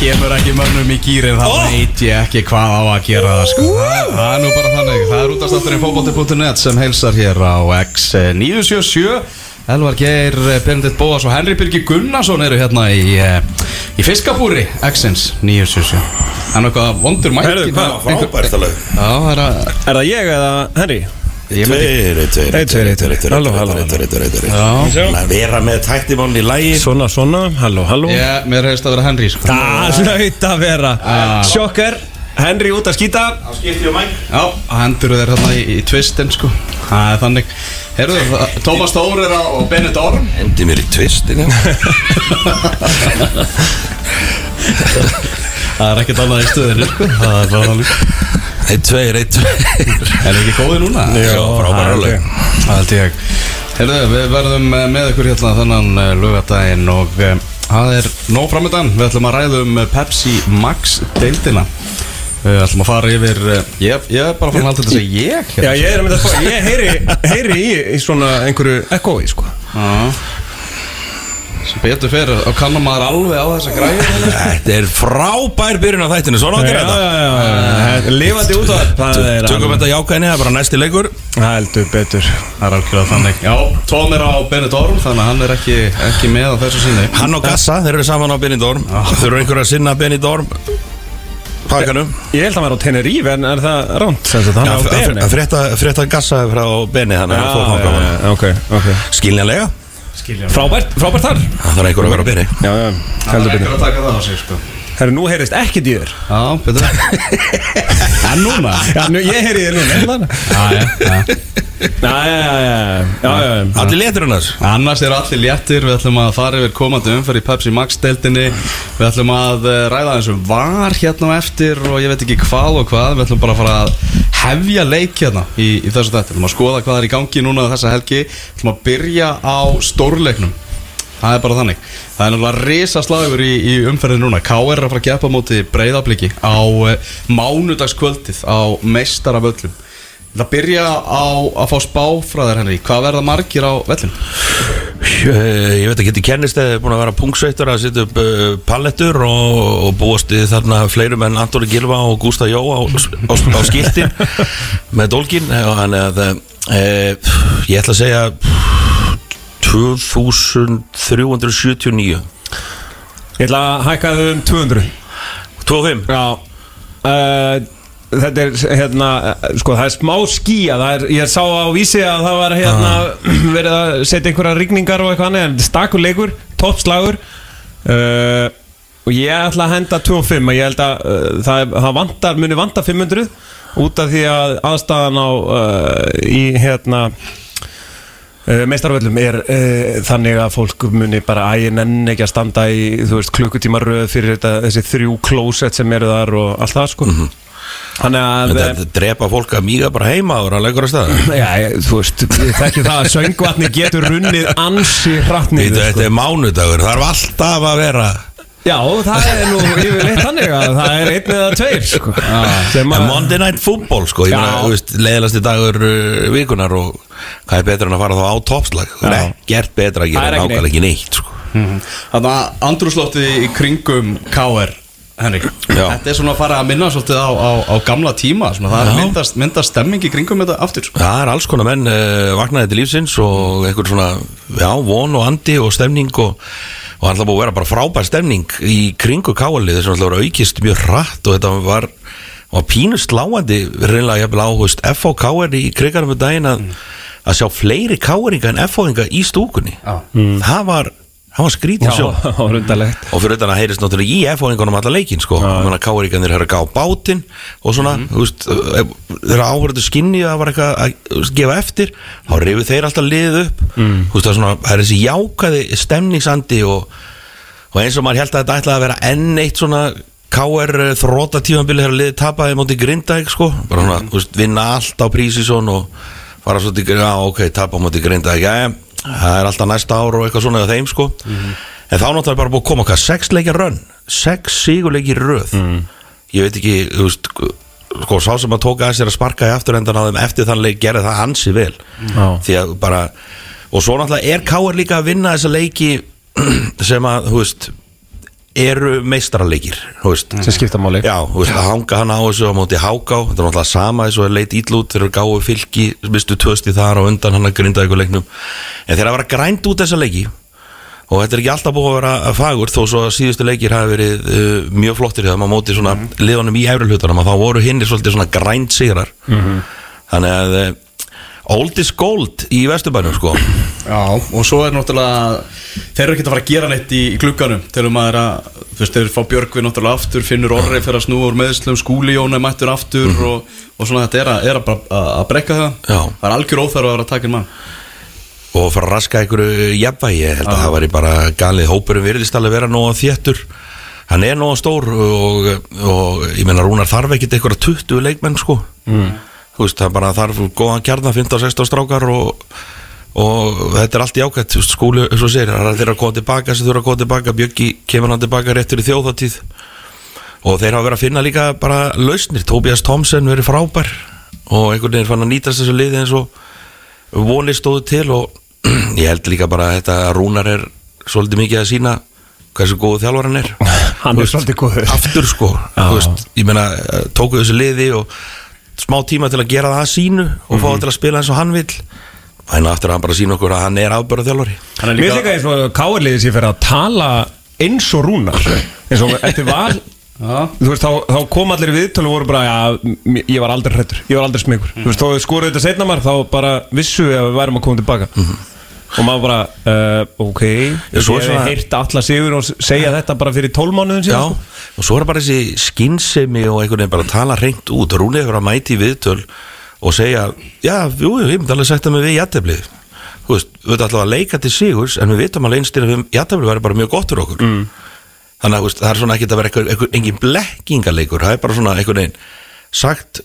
kemur ekki mönnum í gýrin þá Ó! veit ég ekki hvað á að gera það sko. það, það er nú bara þannig Það er útastátturinn fókbóti.net sem heilsar hér á X977 Elvar Geir, Benedikt Bóas og Henry Birgi Gunnarsson eru hérna í, eh, í fiskabúri X-ins 977 Það er eitthvað vondur mæk Heyrðu, hvað? Frábært alveg Já, það er að Er það ég eða Henry? Ég myndi Tveir, tveir, Einn, tveir, einn, tveir. Halló, halló, tveir, tveir, tveir Já, Að vera með tæktimán í lægi Svona, svona, halló, halló. Ég, mér hefist að vera Henry sko. Það hlaut að vera. Sjokker, Henry út að skýta. Á skipti og mæk. Já, hendur þeir hérna í, twistin sko. Það er þannig. Herðu, það- Tómas Þór er á og Benedikt Orm. Endi mér í tvistin Það er ekkert annað í stöðinu. Það er bara þannig. Eitt, tveir, eitt, tveir. Er það ekki góði núna? Já, frábært alveg Það held ég. Herðu, við verðum eh, með ykkur hérna þannan uh, lögadaginn og uh, það er nóg framöndan. Við ætlum að ræða um eh, Pepsi Max deildina. Við ætlum að fara yfir ég, ég er bara fann alltaf að segja ég Já, ég er að mynda að fá Ég heyri, heyri í, í svona einhverju ekkói, sko. Já Sem betur fyrir og kannar maður alveg á þessa græði Þetta er frábær byrjun á þættinu Svona já, þetta. Lifandi út á það er Tökum þetta jákvæðinni, það er bara næsti leikur. Heldur betur. Það er algjörlega þannig. Já, Tóm er á Benedikt Orm þannig að hann er ekki, ekki með á þessu sinni. Hann og Gassa, þeir eru saman á Benidorm. Þurfa einhver að sinna Benidorm Pakkanum Ég held að hann var á Tenerife en er það ránt er frétta, frétta Gassa frá Beni Skiljanlega, Frábært, frábært þar. Það þarf einhver að vera Beni Já, já, Það heldur er betur. ekki að taka það á sig sko. Herru, nú heyrist ekkert í þér Já, betur. En núna? Já, nú, ég heyri þér núna Já, já, já. Já, já, já, já, já, já, já. Allir letur hann Annars eru allir léttir, við ætlum að fara yfir komandi umferð í Pepsi Max deildinni. Við ætlum að eh, ræða eins og var hérna á eftir og ég veit ekki hvað og hvað. Við ætlum bara að fara að hefja leik hérna í, í þessu þetta Við ætlum að skoða hvað er í gangi núna þessa helgi. Við ætlum að byrja á stórleiknum. Það er bara þannig. Það er náttúrulega risa slagur í, í umferðin núna. K.R. að fara að gefa móti breyðabliki á uh, mánudagskvöldið á meistaraföllum Það byrja á að fá spá frá þér Henry. Hvað verða margir á vellin? Ég veit ekki, þetta kennist eða búin að vera punksveitur að setja upp uh, pallettur og, og búast við þarna fleirum en Antoni Gilva og Gústa Jó á, á, á skiltin með dólkin Þannig að e, ég ætla að segja 2379 Ég ætla að hækka þau um 200 25 Já. Uh, Þetta er hérna Sko það er smá skýja það er, Ég sá á vísi að það var hérna Verið að setja einhverja rigningar og eitthvað annað En stakur leikur, toppslagur. Uh, Og ég ætla að henda 25 Ég held að uh, það, það vantar Muni vantar 500 Út af því að aðstæðan á uh, Í hérna Uh, meistarvöllum er uh, þannig að fólk muni bara ægin enn ekki að standa í þú veist klukkutíma röð fyrir þetta, þessi þrjú klósett sem eru þar og allt það sko þannig að drepa fólk að míga bara heima og að að staða já, þú veist, þekki það að söngvatni getur runnið ansi hrattnið Þetta sko. er mánudagur, það er alltaf að vera já, það er nú yfirleitt þannig að það er einn eða tveir sko. að Monday Night Football sko, ég Já. meina, þú veist, leiðilasti dagur uh, vikunar og hvað er betra en að fara þá á toppslag Það er ekkert betra að Það gera er ekki nákvæmlega ekki neitt sko. Þannig að andrúslóttið í kringum KR Henry Já. Þetta er svona að fara að minna svolítið á, á, á gamla tíma svona, Það er myndast, myndast stemming í kringum þetta aftur sko. Það er alls konar menn uh, vaknaði til lífsins og einhver svona, já, von og andi og stemning og, og hann það búið að vera bara frábær stemning í kringu káalið þess að það var aukist mjög hratt og þetta var, var pínu sláandi reynilega jafnvel áhust FOK er í krigarum með daginn að að sjá fleiri káringa en F-fóðinga í stúkunni Já. það var, það var skrítið sjó það var undalegt og fyrir utan að heyrist náttúrulega í F-fóðingunum alla leikin sko, ja. káringarnir er að gá bátinn og svona, þú veist ef- þegar áhverju skinni að það var eitthvað að gefa eftir, þá reyfu þeir alltaf liðið upp, þú veist það er svona það er þessi jákaði stemningsandi og, og eins og maður held að þetta ætlaði að vera enn eitt svona KR þróta tímabili þegar liðið tapaði móti Grindavík sko, bara svona, þú veist, vinna allt á prísisón og fara svo til, já ok, tapa á móti Grindavík, já, það er alltaf næsta ár og eitthvað svona eða þeim sko. En þá náttúrulega bara búið að koma hvað, sex leikja rönn sex sigurleikir röð. Ég veit ekki, þú veist sko, sá sem að tóka að sér að sparka í afturendan á þeim eftir þann leik gerði það ansi vel. Já. því að bara og svo náttúrulega er Káar líka að vinna þessa leiki sem að, þú veist eru veist. Sem skipta máli. Já, þú veist, að hanga hann á þessu á móti háká Þetta er náttúrulega sama eins og er leit ítl út Þegar gáðu fylki, mistu tvösti þar og undan hann að grinda ykkur leiknum. En þegar að vera grænt út þessa leiki Og þetta er ekki alltaf búið að vera fagur Þó svo að síðustu leikir hafi verið uh, mjög flottir Þegar maður móti svona mm. liðunum í efri hlutunum Þá voru hinnir svolítið svona grænt sigrar. Þannig að uh, Old is gold í Vesturbænum sko. Já, og svo er náttúrulega þeir eru ekki að fara að gera neitt í, í glugganum til maður að, þú veist, þeir fá Björgvin náttúrulega aftur, finnur orri fyrir að snúa úr meðslum skúli Jóna er mættur aftur og, og svona þetta er að, er að, að, að brekka það. Já. það er algjör óþarf að vera að taka inn mann. Og fara að raska einhverju jafnvægi ég held að það væri bara galið. Hópurum virðist alveg vera nóga þéttur. Hann er nóga stór og, og ég meina Rúnar þarf ekkit einhverja 20 leikmenn sko. Mm. Veist það bara þarf góðan kjarnar 15-16 strákar og, og þetta er allt jákvæmt þú veist, skúli, eins og segir, það er þeirra að koma tilbaka sem þurfa að koma tilbaka, Bjöggi kemur hann tilbaka réttur í þjóðatíð og þeir hafa verið að finna líka bara lausnir Tobias Thompson verið frábær og einhvern veginn fann að nýtast þessu liði eins og vonir stóðu til og ég held líka bara að þetta Rúnar er svolítið mikið að sína hversu góðu þjálfar hann er Hann er svolítið góður. aftur sko ég meina, eh, tóku þessu liði og smá tíma til að gera það að sínu og fá það til að spila eins og hann vill. Þannig aftur að hann bara sína okkur að hann er afbörða þjálfari er Mér líka eins og káarliðið sér fyrir að tala eins og rúnar. Eins og eftir val. Veist, þá, þá kom allir viðtölu og voru bara, m- ég var aldrei hrættur, ég var aldrei smegur Þú veist, þá skoruðu þetta setna maður, þá bara vissu við að við værum að koma tilbaka Og maður bara, uh, ok, ég hef er heyrt alla sigur og segja þetta bara fyrir tólmánuðin Já, síðan sko. og svo er bara þessi skinnsemi og einhvern veginn bara að tala reynt út. Rúni hefur að mæti í viðtöl og segja, já, jú, ég myndi alveg sagt það með við jætteflið Þú veist, við veitum alltaf að leika til sigurs en við vitum alveg einst að jætteflið væri bara mjög gott fyrir okkur. Mm. Þannig að veist, það er svona ekki að vera einhver, einhver, engin blekkingaleikur, það er bara svona einhvern veginn sagt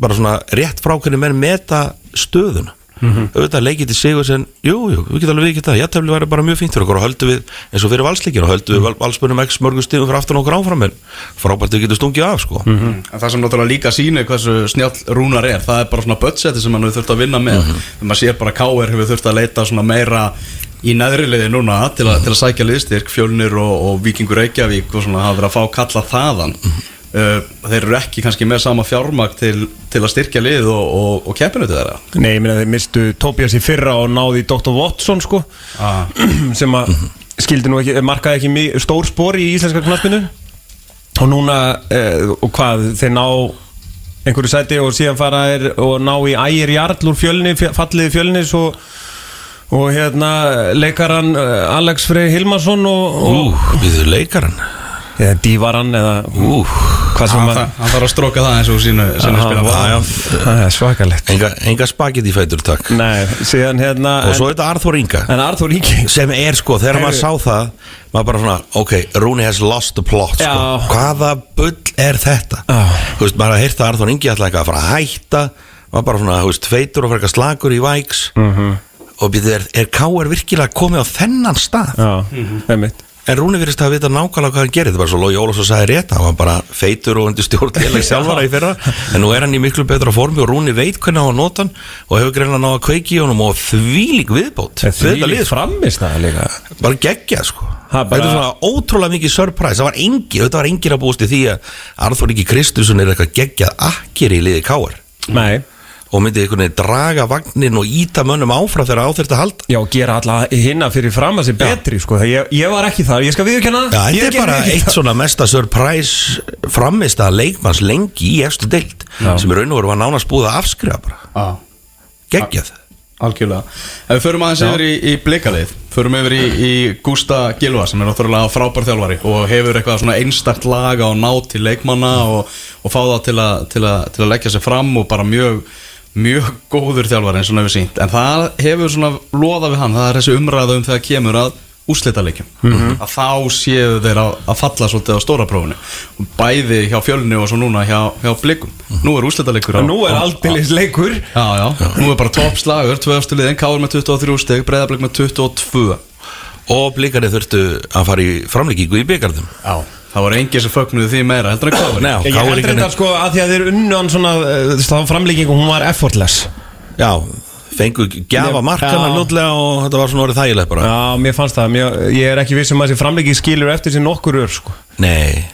bara svona rétt frá hvernig menn meta stöðuna Mhm. auðvitað leikið til sigur sem, jú, jú, við getum alveg við geta jættefli væri bara mjög fínt fyrir okkur og höldum við eins og fyrir valsleikin og höldum við val, valspunum x mörgum stíðum fyrir aftan okkur áfram en frábært við getum stungið af sko Mhm. En það sem náttúrulega líka sýnir hversu snjáll Rúnar er það er bara svona budgeti sem hann hefur þurft að vinna með þegar maður sér bara K.R. hefur þurft að leita svona meira í neðri liði núna til, a, til að sækja liðstyrk, fjölnir og, og vikingur Reykjavík og svona hafa verið að fá kalla þaðan uh, þeir eru ekki kannski með sama fjármag til, til að styrkja lið og, og, og keppinu til þeirra Nei, ég meina þeir mistu Tobias í fyrra og náði Dr. Watson sko ah. sem að skildi nú ekki, markaði ekki mi- stór spor í íslenska knaspinu og núna, eh, og hvað þeir ná einhverju sæti og síðan fara er og ná í ægir jarl úr fjölni, fj- falliði fjölni svo og hérna leikaran eh, Alex Frey Hilmarsson og, Ú, og við þau leikaran eða dívaran eða Ú, hvað sem þarf- hann þarf að stróka það eins og sínu, sínu það er svakalegt. Enga, enga spagetti fætur takk. Nei, síðan hérna og svo er þetta Arþór Inga. Ingi sem er sko, þegar maður sá það maður bara svona, ok, Rúni has lost the plot sko. Hvaða bull er þetta? Já. þú veist, maður að heyrta að Arþór Ingi ætla eitthvað að fara að hætta maður bara svona, þú veist, feitur og fyrir eitthvað slagur í vægs Mhm. og býðið, er, er K.R. virkilega komið á þennan stað? Já, einmitt en Rúni virðist að vita nákvæmlega hvað hann gerir. Þetta bara svo Lói Ólafsson sagði rétt hann var bara feitur og undir stjórn léleg sjálfara í fyrra. En nú er hann í miklu betra formi og Rúni veit hvernig á að nota hann og hefur greinlega náða að kveiki í honum og þvílík viðbót. Því Við þetta lið, lík sko. framist það líka. Bara geggja sko. Ha, bara- þetta er svona ótrúlega mikið surprise. Það var engin, þetta var engin að búast í því að Arþór Ríki Kristusson er eitthvað geggjað akkir í liði káar Nei og myndi einhvern veginn draga vagnin og íta mönnum áfram þegar á þurfti að halda Já, gera alla hinna fyrir fram að sér betri sko. ég, ég var ekki það, ég skal viðurkenna Já, Ég þetta er bara eitt það. svona mesta surprise framist að leikmanns lengi í efstu deild Já. sem í raun og veru var nánast búið að afskrifa bara ah. geggjað Algjörlega Ef við förum aðeins yfir í, í blikalið Förum yfir í, í Gústa Gilva sem er náttúrulega frábær þjálfari og hefur eitthvað svona einstakt laga og ná til leikmanna og, og fá það til, a, til, a, til að leggja sig fram og bara mjög mjög góður þjálfari eins og hann hefur sínt en það hefur svona loða við hann. Það er þessi umræða um þegar kemur að úrslitaleikjum. Að þá séu þeir að, að falla svolítið á stóra prófunu og bæði hjá fjölni og svo núna hjá, hjá blikum. Nú er úrslitaleikur á, Nú er aldeilis leikur. Já, já, nú er bara toppslagur, tvö eftir liðin, Káur með 23 steg, Breiðablik með 22 Og blikarnir þurftu að fara í framlíkingu í byggarðum Já, það var engin sem fögnuði því meira, heldur en Káur Ég held Káringarnir- þetta sko að því að þeir unnu hann svona uh, þá framlíking og hún var effortless. Já, fengu gjafa markana Já. lútlega og þetta var svona orðið þægilegt bara. Já, mér fannst það, mér, ég er ekki viss um að þessi framlíking skilur eftir sér nokkur ör sko. Nei.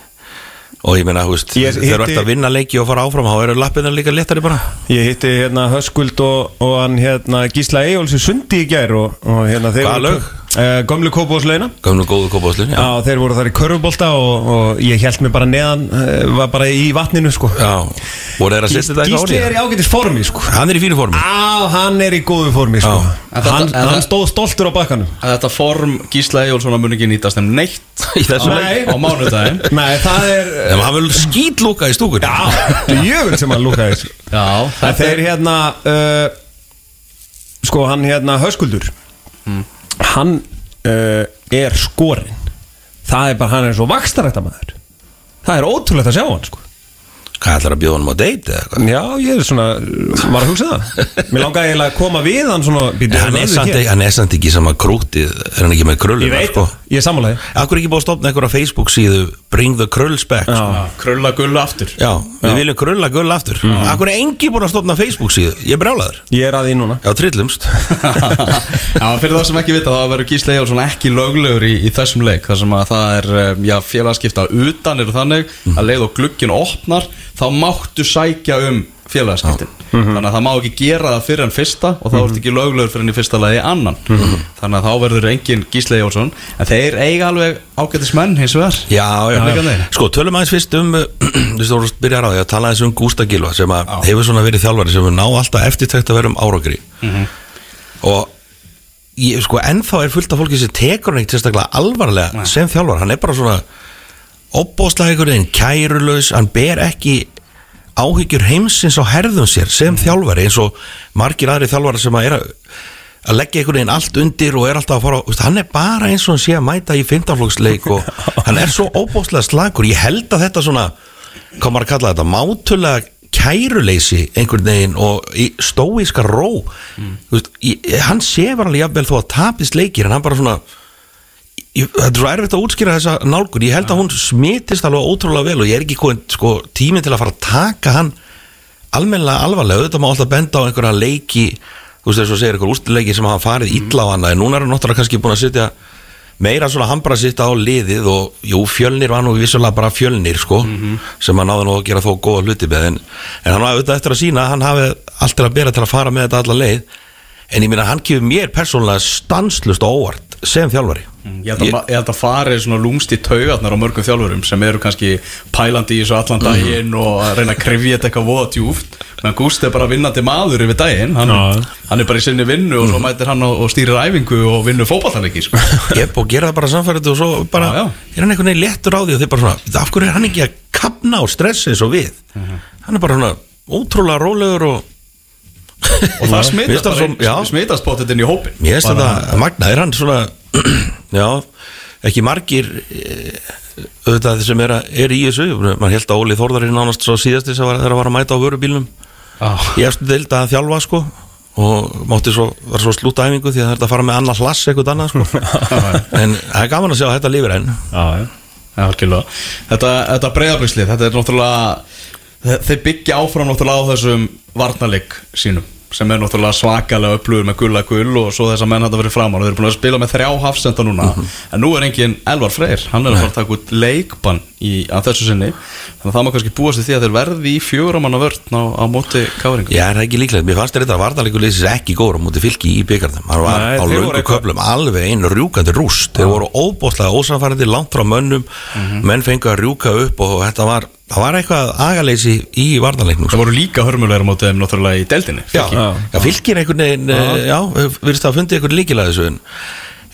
Og ég meina, þú veist, Ég þegar þú hitti- ert að vinna leiki og fara áfram þá eru lappina líka léttari bara. Ég hitti hérna Höskuld og, og hann hérna Gísla Eyjóls í sundi í gær og, og hérna þeir Hvaða voru- lög? Eh, Gömlu Kópavóðslauna Gömlu góðu kópáslun Já, þeir voru þar í körfubolta og, og ég held mig bara neðan uh, var bara í vatninu sko. Já, voru þeir að setja þetta Gísli er í ágætis formi sko. Hann er í fínu formi. Á, hann er í góðu formi sko. Já. En þetta- hann, en það- hann stóð stoltur á bakkanum. Að þetta form Gísla Eyjólfsson mun ekki nýtast þeim neitt Í þessu á, leik. á mánudaginn. Nei, það er En hann vil skýtlúka í stúkunni. Já, jöfn sem hann lúkaði þessu. Já, En þeir hérna uh, Sko, hann hérna Höskuldur Hann uh, er skorinn. Það er bara, hann er svo vakstarættamæður Það er ótrúlegt að sjá hann sko Hvað ætlar að bjóða hann á date eða eitthvað? Já, ég er svona, var að hugsa það. Mér langaði eiginlega að koma við hann svona býtu, Hann er, samt, ekki- hann er samt ekki sama krútið Er hann ekki með krulluna Ég veit sko? ég er sammálaði Akkur ekki búið að stopna einhverja Facebook síðu Bring the krulls back sko? Já, krulla gulla aftur. Já, við viljum krulla gull aftur. Akkur er engi búin að stopna Facebook síðu? Ég er brjálaður. Ég er að því núna. Já, trillumst. Já, fyrir það sem ekki vita þá verður Gísla Eyjólfsson ekki löglegur í, í þessum leik þar sem að það er um, já, félagskipta utan eru þannig að leið og glugginn opnar þá máttu sækja um félagskiptin þannig að það má ekki gera það fyrir en fyrsta og þá ertu ekki löglegur fyrir en í fyrsta lagi annan. Þannig að þá verður engin Gísla Eyjólfsson en þeir eiga alveg ágætis menn hins vegar. Já, já, Já. Sko, tölum aðeins fyrst um Þú veist, þú voru að byrja á því að tala aðeins um Gústa Gilva sem að hefur svona verið þjálfari sem ná alltaf eftirtækt að vera um árangri. Og ég, sko, ennþá er fullt af fólki sem tekur hann ekkert sérstaklega alvarlega sem þjálfari, hann er bara svona opbóðslega einhvern veginn kærulaus, hann ber ekki áhyggjur heimsins á herðum sér sem þjálfari eins og margir aðri þjálfari sem að er að að leggja einhvern veginn allt undir og er alltaf að fara, veist, hann er bara eins og hann sé að mæta í fintaflóksleik og hann er svo óbóðslega slagur, ég held að þetta svona, hvað maður að kalla þetta mátulega kæruleysi einhvern veginn og stóíska ró. Þú veist, ég, hann sefar alveg jafnvel þó að tapist leikir en hann bara svona ég, þetta er erfitt að útskýra þessa nálgun. Ég held að hún smitist alveg ótrúlega vel og ég er ekki komin sko, tíminn til að fara að taka hann almennilega alvarlega, auðvitað má alltaf benda á einhverja leiki þú veist þess að segja einhver ústileiki sem hafa farið illa á hana. En núna er hann náttúrulega kannski búin að sitja meira svona hambra sitt á liðið og jú, fjölnir var nú vissulega bara fjölnir sko, sem hann náði nú að gera þó góða hluti með. En, en hann var auðvitað eftir að sína hann hafi allt til að bera til að fara með þetta alla leið en ég minna hann kefur mér persónulega stanslust og óvart sem þjálfari. Ég held, að, ég held að fari svona lúmst í taugarnar á mörgum þjálfurum sem eru kannski pælandi í þessu allan daginn og að reyna að krifja þetta eitthvað voða djúft menn Gústi er bara vinnandi maður yfir daginn. Hann, hann er bara í sinni vinnu og svo mætir hann og, og stýrir æfingu og vinnur fótballtaleiki sko. ég búin að gera það bara samfærið og svo bara Já, já. er hann einhvern veginn léttur á því og þeir bara svona, af hverju er hann ekki að kapna á stressi eins og við? Hann er bara svona ótrúlega rólegur og og það smitast það bara smitast bóttið inn í hópin Mér finnst þetta magna, er hann svona já, ekki margir eh, auðvitað sem er, að- er í þessu. Mann held að Óli Þórðarinn nánast svo síðasti sem var, þegar að var að mæta á vörubílnum Já. í eftir deild að þjálfa sko. Og mátti svo, var svo slúta æfingu því að það er að fara með annað hlass eitthvað annað sko. En það er gaman að sjá að þetta lifir enn. Já, já, algjörlega. Þetta, þetta breyðabrislið, þetta er náttúrulega þe- Þeir byggja áfram náttúrulega á þessum varnarleik sínum sem er náttúrulega svakalega upplugur með gulla gull og svo þess að menn þetta verið framar og þeir eru búin að spila með þrjá hafsenda núna. En nú er engin Elvar Freyr. Hann er að fara að taka út leikbann í, að þessu sinni. Þannig að það má kannski búast því að þeir verði í fjöguramanna vörn á, á móti káringu Já, það er ekki líklegt, mér fannst þetta varnarleikur leysis ekki góður á múti fylki í byggarnum hann var Nei, á eitthvað- köflum alveg einu rjúkandi rúst. Þeir voru óbóðslega ósamfærandi langt frá mönnum. Menn fengu að rjúka upp og þetta var það var eitthvað agaleysi í varnarleiknum Það voru líka hörmulegur á mótið þeim náttúrulega í deildinni Já, Fylki. já, fylgir einhvern veginn já, já virðist að fundi einhvern líkilega þessu en,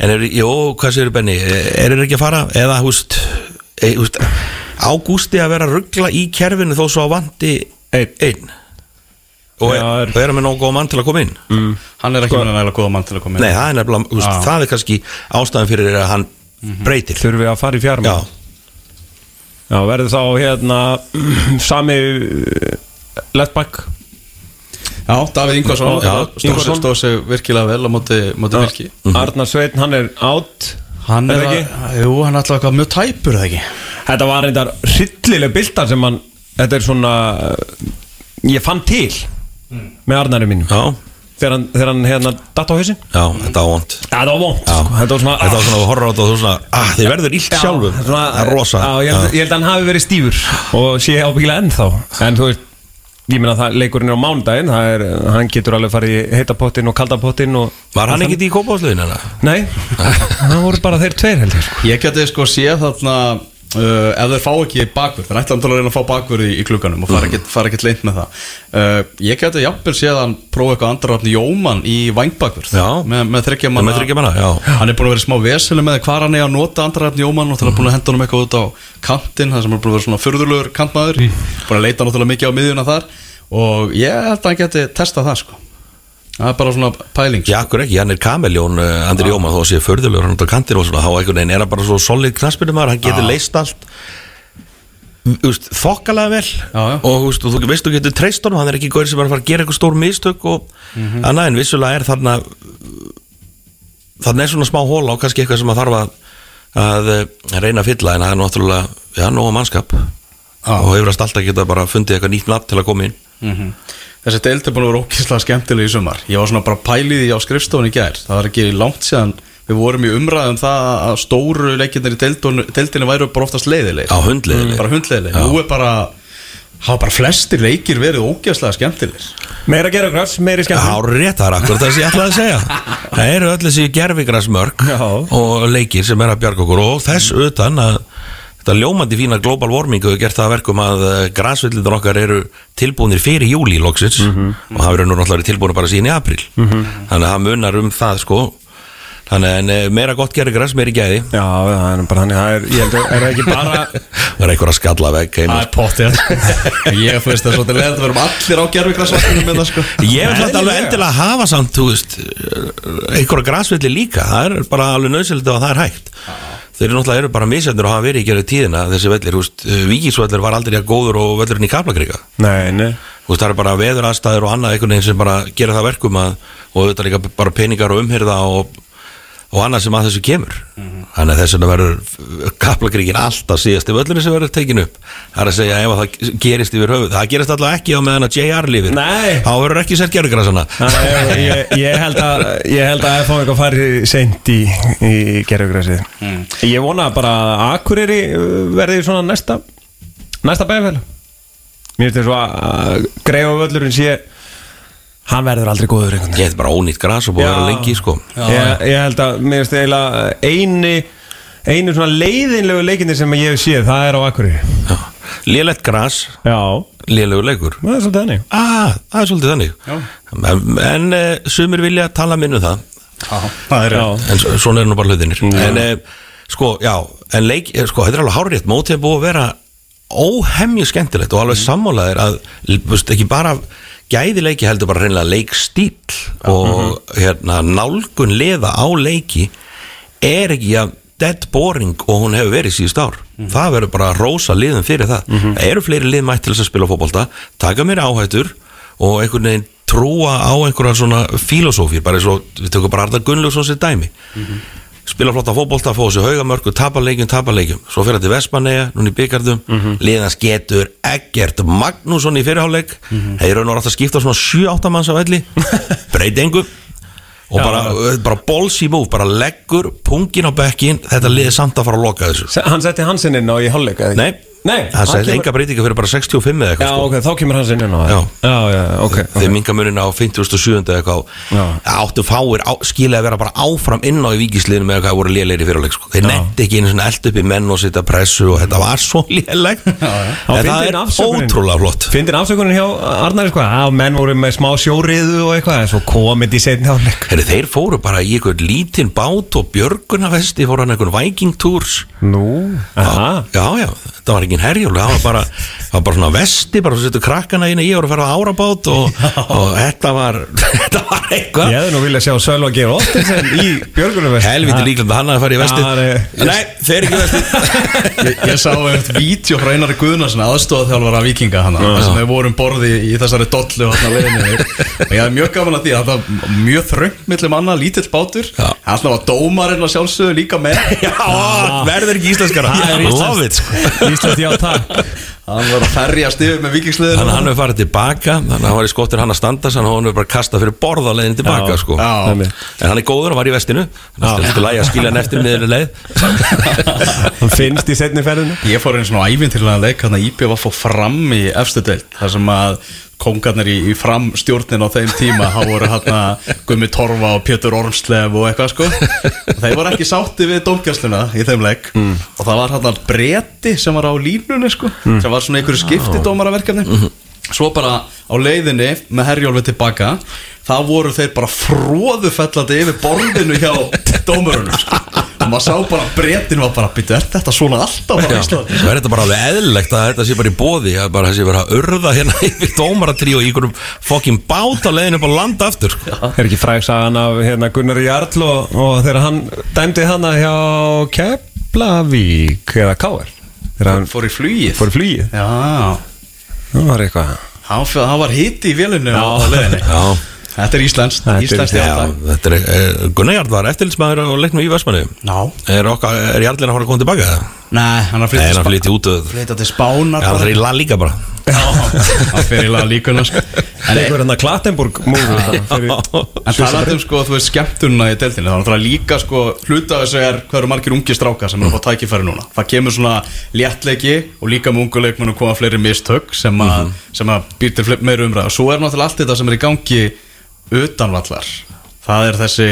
en er, jó, hvað séu Benni? Er þeir ekki að fara, eða húst e, húst, ágústi að vera ruggla í kerfinu þó svo að vandi Einn. einn? Og, Já, er, er- með nógu góð mann til að koma inn? Mm. Hann er ekki með nægilega góða mann til að koma inn. Nei, það er nefnilega, húst, Já. það er kannski ástæðan fyrir að hann breytir. Þurfum við að fara í fjármál Já, Já, verður þá hérna sami leftback Já, Davíð Ingvarsson. Já, stóð sig virkilega vel á móti, móti Fylki. Arnar Sveinn, hann er átt Hann Er er, að, jú, hann er alltaf mjög tæpur, það ekki? Þetta var reyndar hryllileg bildar sem hann Þetta er svona Ég fann til með Arnari mínum. Já, þegar hann, þegar hann hérna datt á hausin já, þetta var vond Þetta var vond Já. sko. Þetta var svona Þetta var svona að horfa á þetta og þú svona, ah, þið verður illt sjálfum Já, svona, Það er rosa já, ég, held, ég held að hann hafi verið stífur og sé ábyggilega ennþá en þú veist ég meina það leikurinn er á mánudaginn er, hann getur alveg farið í heitapottin og kaldapottin og Var hann ekkit í kópásluðin? Nei, það voru bara þeir tveir held ég sko. Ég geti sko séð þarna uh, ef þeir fá ekki bakvörð þeir ætla að reyna að fá bakvörð í, í klukkanum og fara ekkert fara ekkert leint með það. Uh, Ég geti jafnvel séð að hann prófa eitthvað andrarafni Jóman í vangbakvörð með, með þryggja manna. Hann er búin að vera smá veselu með hvað hann er að nota andrarafni Jóman og það er búin að henda honum eitthvað út á kantinn það sem er búin að vera svona furðulegur kantmaður. Búin að leita náttúrulega mikið á miðjuna þar. Og ég held að hann geti testað það sko Það er bara svona pæling Já, akkur ekki, hann er kameljón uh, Andri Jóman þó að sé förðulegur hann út á kantir og svona, þá einhvern veginn er hann bara svo solid maður, hann getur leist allt. Úst, þokkalega vel. Já, já. og úst, þú veist þú getur treyst honum, hann er ekki góður sem að fara að gera eitthvað stór mistök og annað en vissulega er þarna þarna er svona smá hóla og kannski eitthvað sem að þarf að, að eh, reyna að fylla en það er náttúrulega, já, nóga mannskap. Og hefur alltaf geta bara fundið eitthvað nýtt nafn til að koma inn. Mhm. Þessi deild er búin að vera ókýrslega skemmtileg í sumar. Ég var svona bara pælið í á skrifstofunni í gær. Það var ekki langt síðan Við vorum í umræðum það að stóru leikirnir í deildinni væru bara oftast leiðileg á hundleiðileg Bara hundleiðileg Nú er bara hafa bara flestir leikir verið ókýrslega skemmtilegir. Meira gera græs, meiri skemmt Hár rétt, það er akkur það sem ég ætlaði að segja. Það eru öll þessi gerfigrasmörk Já. og leikir sem er að bjarga okkur og þess utan að þetta ljómandi fína global warming hefur gert það að verkum að græsvillindur okkar eru tilbúinir fyrir júli loksins og það verður nú náttúrulega tilbúinir bara síðan í april þannig að það munar um það sko. Þannig en eh, meira gott gerfigras, meiri gæði. Já, það er bara þannig. Það er, ég held að er það ekki bara það er eitthvað að skalla veg heima er pottið Ég finnst það svolítið leðið að verum allir á gerfigrasvaktinu með það sko. Ég vil svolítið alveg endilega hafa samt, þú veist, einhverja grasvilli líka, það er bara alveg nöðsynlegt að það er hægt. Þeir eru náttúrulega eru bara misjöndur og hafa verið í gerðu tíðina þessi vellir, þú veist, Víkisvellir var aldrei að góður og vellurinn í Kaplakrika. Nei, nei veist, það er bara veður aðstæður og annað einhvern veginn sem bara gera það verkum að, og þetta líka bara peningar og umhyrða og, og annað sem að þessu kemur. Þannig að þess vegna verður Kaplakrikin alltaf síðasti völlurinn sem verður tekin upp. Það er að segja ef að það gerist yfir höfuð. Það gerist alltaf ekki á meðan að JR lifir. Þá verður ekki gerðugrasana. Þannig að ég, ég, ég held að ég held að FH eitthvað fari seint í, í gerðugræsið Ég vona bara að Akureyri uh, verði svona næsta næsta bæðafæl Mér finnst þess að greifa völlurinn sé hann verður aldrei góður einhvern Ég hef bara ónýtt gras og búið að vera Já. lengi sko. Ég, ég held að mér finnst eiginlega eini einu svona leiðinlegu leikinni sem ég hef séð það er á Akureyri. Já. Lélegt gras, Já, lélegur leikur. Það er svolítið henni ah, Það er svolítið þannig. En, en uh, sumir vilja tala minn um það. Það er Já, En svo- svona er nú bara hlutinir En uh, sko, já En leik, eh, sko, þetta er alveg hárétt Mótið er búið að vera óhemju skemmtilegt Og alveg sammálaðir að veist, Ekki bara gæði leiki heldur bara reynilega leikstíl Og hérna nálgun leða á leiki Er ekki að dead boring og hún hefur verið síðust ár. Það verður bara að rósa liðum fyrir það. Það eru fleiri lið mætt til þess að spila fótbolta. Taka mér áhættur og einhvern veginn trúa á einhverja svona filosófír, bara eins og við tökum bara Arda Gunnlaugsson sér dæmi spila flotta fótbolta, fá þessu haugamörku tapa leikjum, tapa leikjum, svo fyrir þetta Vestmanneja núna í byggardum, liðans getur Eggert Magnússon í fyrirháleik þeir eru nú átt að skipta svona 7-8 manns á velli, breyti engu. Og Já. bara, bara ballsy move, bara leggur pungin á bekkin, þetta liði samt að fara að loka þessu. Hann setti hansinn inn á í ekki? Nei, Nei, hann sagði kemur- enga breytinga fyrir bara 65 eða Já, eitthvað sko. ok, þá kemur hans inn inn á það Já. já, já, ok, þeir okay. minga munin á 57. eða eitthvað Já. áttu fáir á, skilja að vera bara áfram inn á í víkisliðinu með eitthvað voru lélegir í fyrirleik sko. þeir Já. netti ekki einu svona eld upp í menn og setja pressu og þetta var svo léleg en það er ótrúlega flott Fyndin afsökunin hjá Arnari sko að menn voru með smá sjóriðu og eitthvað en svo komið í setni hálfleik Og ekki herjól það var bara, það var bara svona vesti bara svo setur krakkana inn ég voru að fara á árabát og, og þetta var þetta var eitthvað. Ég hefði nú viljað sjá Sölva Geir Óttinsen í björgunum helviti líklega að hann að fara í vestið. Já, nei. nei, þeir ekki í vestið. Ég, ég sá eftir vídeo frá Einari Guðnarsson aðstofað vikinga hana þar sem við vorum borði í þessari dollu og hann leiðinni. Og ég hafði mjög gaman að því að það var mjög þröngt millir manna, lítill bátur. Já. alltaf var dómarinn að sjálfsögðu líka með já, verður ekki íslenskara. Það er love it sko. Ísland, já, takk. Hann var að ferjast yfir með vikingsliðinu þannig að hann hefur farið tilbaka þannig að hann var í skottir hann að standa þannig að hann hefur bara kastað fyrir borð á leiðin tilbaka sko. En hann er góður og var í vestinu. Þannig að þetta lægi að skilja hann eftir miður leið. Hann finnst í setni ferðinu Ég fór einn svona ævintillega leik hann að IBF að fá fram í efstu deild þar sem að kongarnir í, í fram stjórnin á þeim tíma þá voru hann Gummi Torfa og Pétur Ormslev og eitthvað sko. Og þeir voru ekki sátti við dómgjasluna í þeim leik og það var hann breti sem var á línunni sko sem var svona einhverju skiptidómaraverkefni. Svo bara á leiðinni með herjólfi tilbaka þá voru þeir bara fróðufellandi yfir borðinu hjá dómarunum sko. Og maður sá bara að bretin var bara byrju, er þetta svona alltaf bara í Íslandi? Svo er þetta bara alveg eðlilegt að þetta sé bara í bóði að bara þessi vera að urða hérna yfir dómaratrí og í einhverjum fokkin bát á leiðin upp á land aftur? Sko. Er ekki frægsagan af hérna, Gunnar Jarl og, og þegar hann dæmdi hana hjá Keflavík eða Káar þegar hann fór í flugið. Fór í flugið. Já, það var eitthvað. Hann var hitti í vélunni á Já. leiðinni. Já, Þetta er Íslands, er- Íslands þetta er eh, Gunnar Jarl var eftirlitsmaður á leiknum í Vestmanni Ná, er, okkar, er Jarlinn að fara að koma tilbaka? Eða? nei, hann er að hann flytja út og Flytja til Spánar. Hann er í la líka bara. Já, hann fer í laga líkuna sko. En, Einhver hérna Klattenburg múru en talandi um sko, þú veist, skemmtununa í Það er náttúrulega líka sko, hluta af þessu er hvað eru margir ungi strákar sem eru að fá tækifæri núna. Það kemur svona léttleiki og líka með ungu leikmennu koma fleiri mistök sem, að sem að býr er er utanvallar. Það er þessi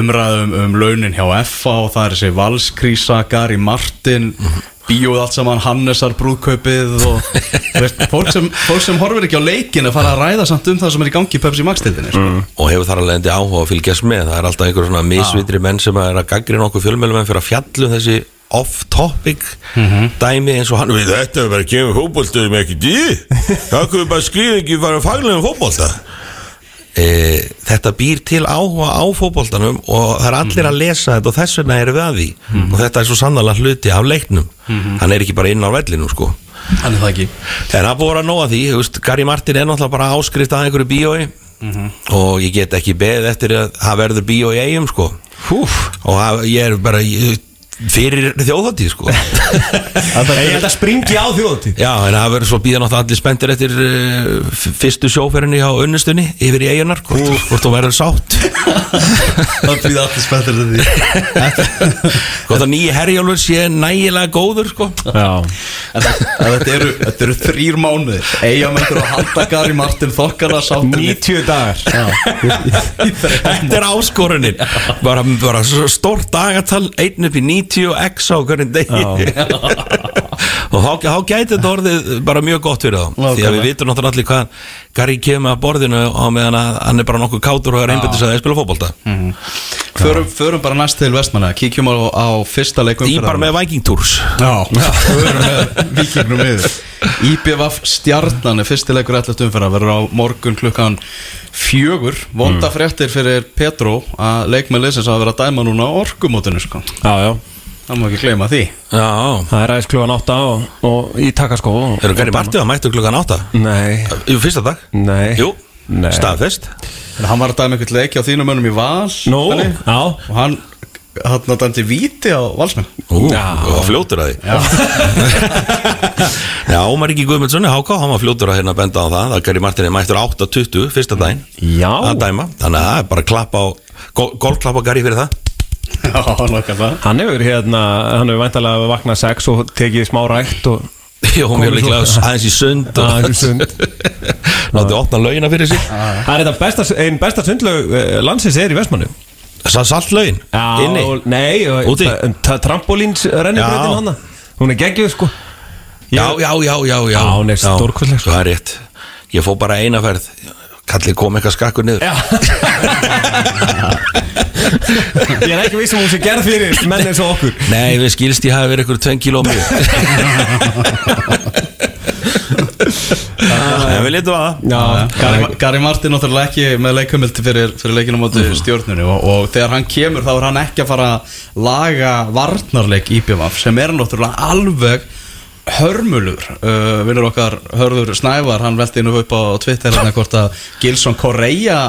umræðum um launin hjá FA og það er þessi valskrísa, Gary Martin bíóð allt saman, Hannesar brúðkaupið og veist, fólk, sem, fólk sem horfir ekki á leikin að fara að ræða samt um það sem er í gangi í Pepsi Max-tildinni sko. og hefur þar alveg endi áhuga að fylgjast með. Það er alltaf einhver svona misvitri menn sem er að gaggrina okkur fjölmjölumenn fyrir að fjallu þessi off-topic dæmi eins og hann. Við þetta er bara að kemur fótboltaðum ekki dý það kunne bara skrifa ekki bara faglegum fótbolta e, þetta býr til áhuga á fótboltanum og það er allir að lesa þetta og þess vegna erum við að því. Og þetta er svo sannlega hluti af leiknum. Hann er ekki bara inn á vellinum sko. Hann er það ekki. En það búið að nóga því, veist, Gary Martin er náttúrulega bara áskrift að einhverju bíói og ég get ekki beðið eftir að það verður bíó í eigum, sko. Húf. Og það, ég er bara ég, fyrir þjóðhátíð, sko. Ég held að springi á þjóðatíð Já, en það verður svo býða náttúrulega allir spenntir eftir uh, fyrstu sjóferðinni á unnustunni yfir í eigunar, hvort, þú verður sátt. Það býða allir spenntir til því. Hvort að nýji herjálfur sé nægilega góður, sko. Já. En það- en Þetta eru, eru þrýr mánuðir. Eyjamendur að halda Gary Martin þokkala sáttir 90 dagar. Þetta er áskorunin. Bara, bara svo stórt dagatal einn upp í 90 og x á hverjum degi. Og þá gæti þetta orðið bara mjög gott fyrir þá. Því að við vitum náttúrulega allir hvað Gary kemur að borðinu á meðan að hann er bara nokkuð kátur og er einbættis að spila fótbolta. Förum, förum bara næst til Vestmanna Kíkjum á, á fyrsta leikum í bara með Viking Tours. Já, förum með vikingnum yfir IBVF Stjarnan er fyrsti leikur ætlat umferða verður á morgun klukkan fjögur. Vonda fréttir fyrir Petro að leikmenn leysins að vera að dæma núna á orkumótinu sko. Já, já það má ekki gleyma því. Já, Það er aðeins klugan 8 og, og í takaskó. Og- eru Gary Martið að mættu klukkan átta? Nei. Jú, fyrsta dag? Nei. Jú, Nei. staðfest. En hann var að dæma einhvern leik á þínum mönnum í Val Nú, Benni, já. Og hann hann dæmdi víti á Valsmenn. Ú, Já. og fljótur að því. Já, Ómar Ríki Guðmundsson í HK, hann var fljótur að hérna benda á það að Gary Martin er mættur 8.20 fyrsta daginn Já. að dæma, þannig að það er bara klapp á gól- golfklapp á Gary fyrir það Já, það Hann hefur hérna, hann hefur væntalega vaknað 6 og tekið smá rækt og Jó, mjög líklega aðeins í sund Aðeins í sund. Nátti opna laugina fyrir sig. Það er þetta besta, einn besta sundlaug eh, landsins er í Vestmannu Sá salt laugin Inni? og- Nei, Úti? trampolíns rennibröðin Já. hana. Hún er geggjuð sko. Já, já, já, já, já. Já, hún er stórkostleg, sko. Það er rétt. Ég fó bara eina ferð. Kallið kom eitthvað skakkur niður. Já Ég er ekki viss um hún sé gerð fyrir menn eins og okkur. Nei, við skilst ég hafi verið ykkur 2 kíló mjög En við litum að það. Já, Gary, Martin náttúrulega ekki með leikumildi fyrir, fyrir leikinu á móti stjórnunni og, og þegar hann kemur þá er hann ekki að fara að laga varnarleik IPVF sem er náttúrulega alveg hörmulur. Uh, vinnur okkar hörður Snævar hann velti nú upp á Twitter hérna hvort að Gilson Correa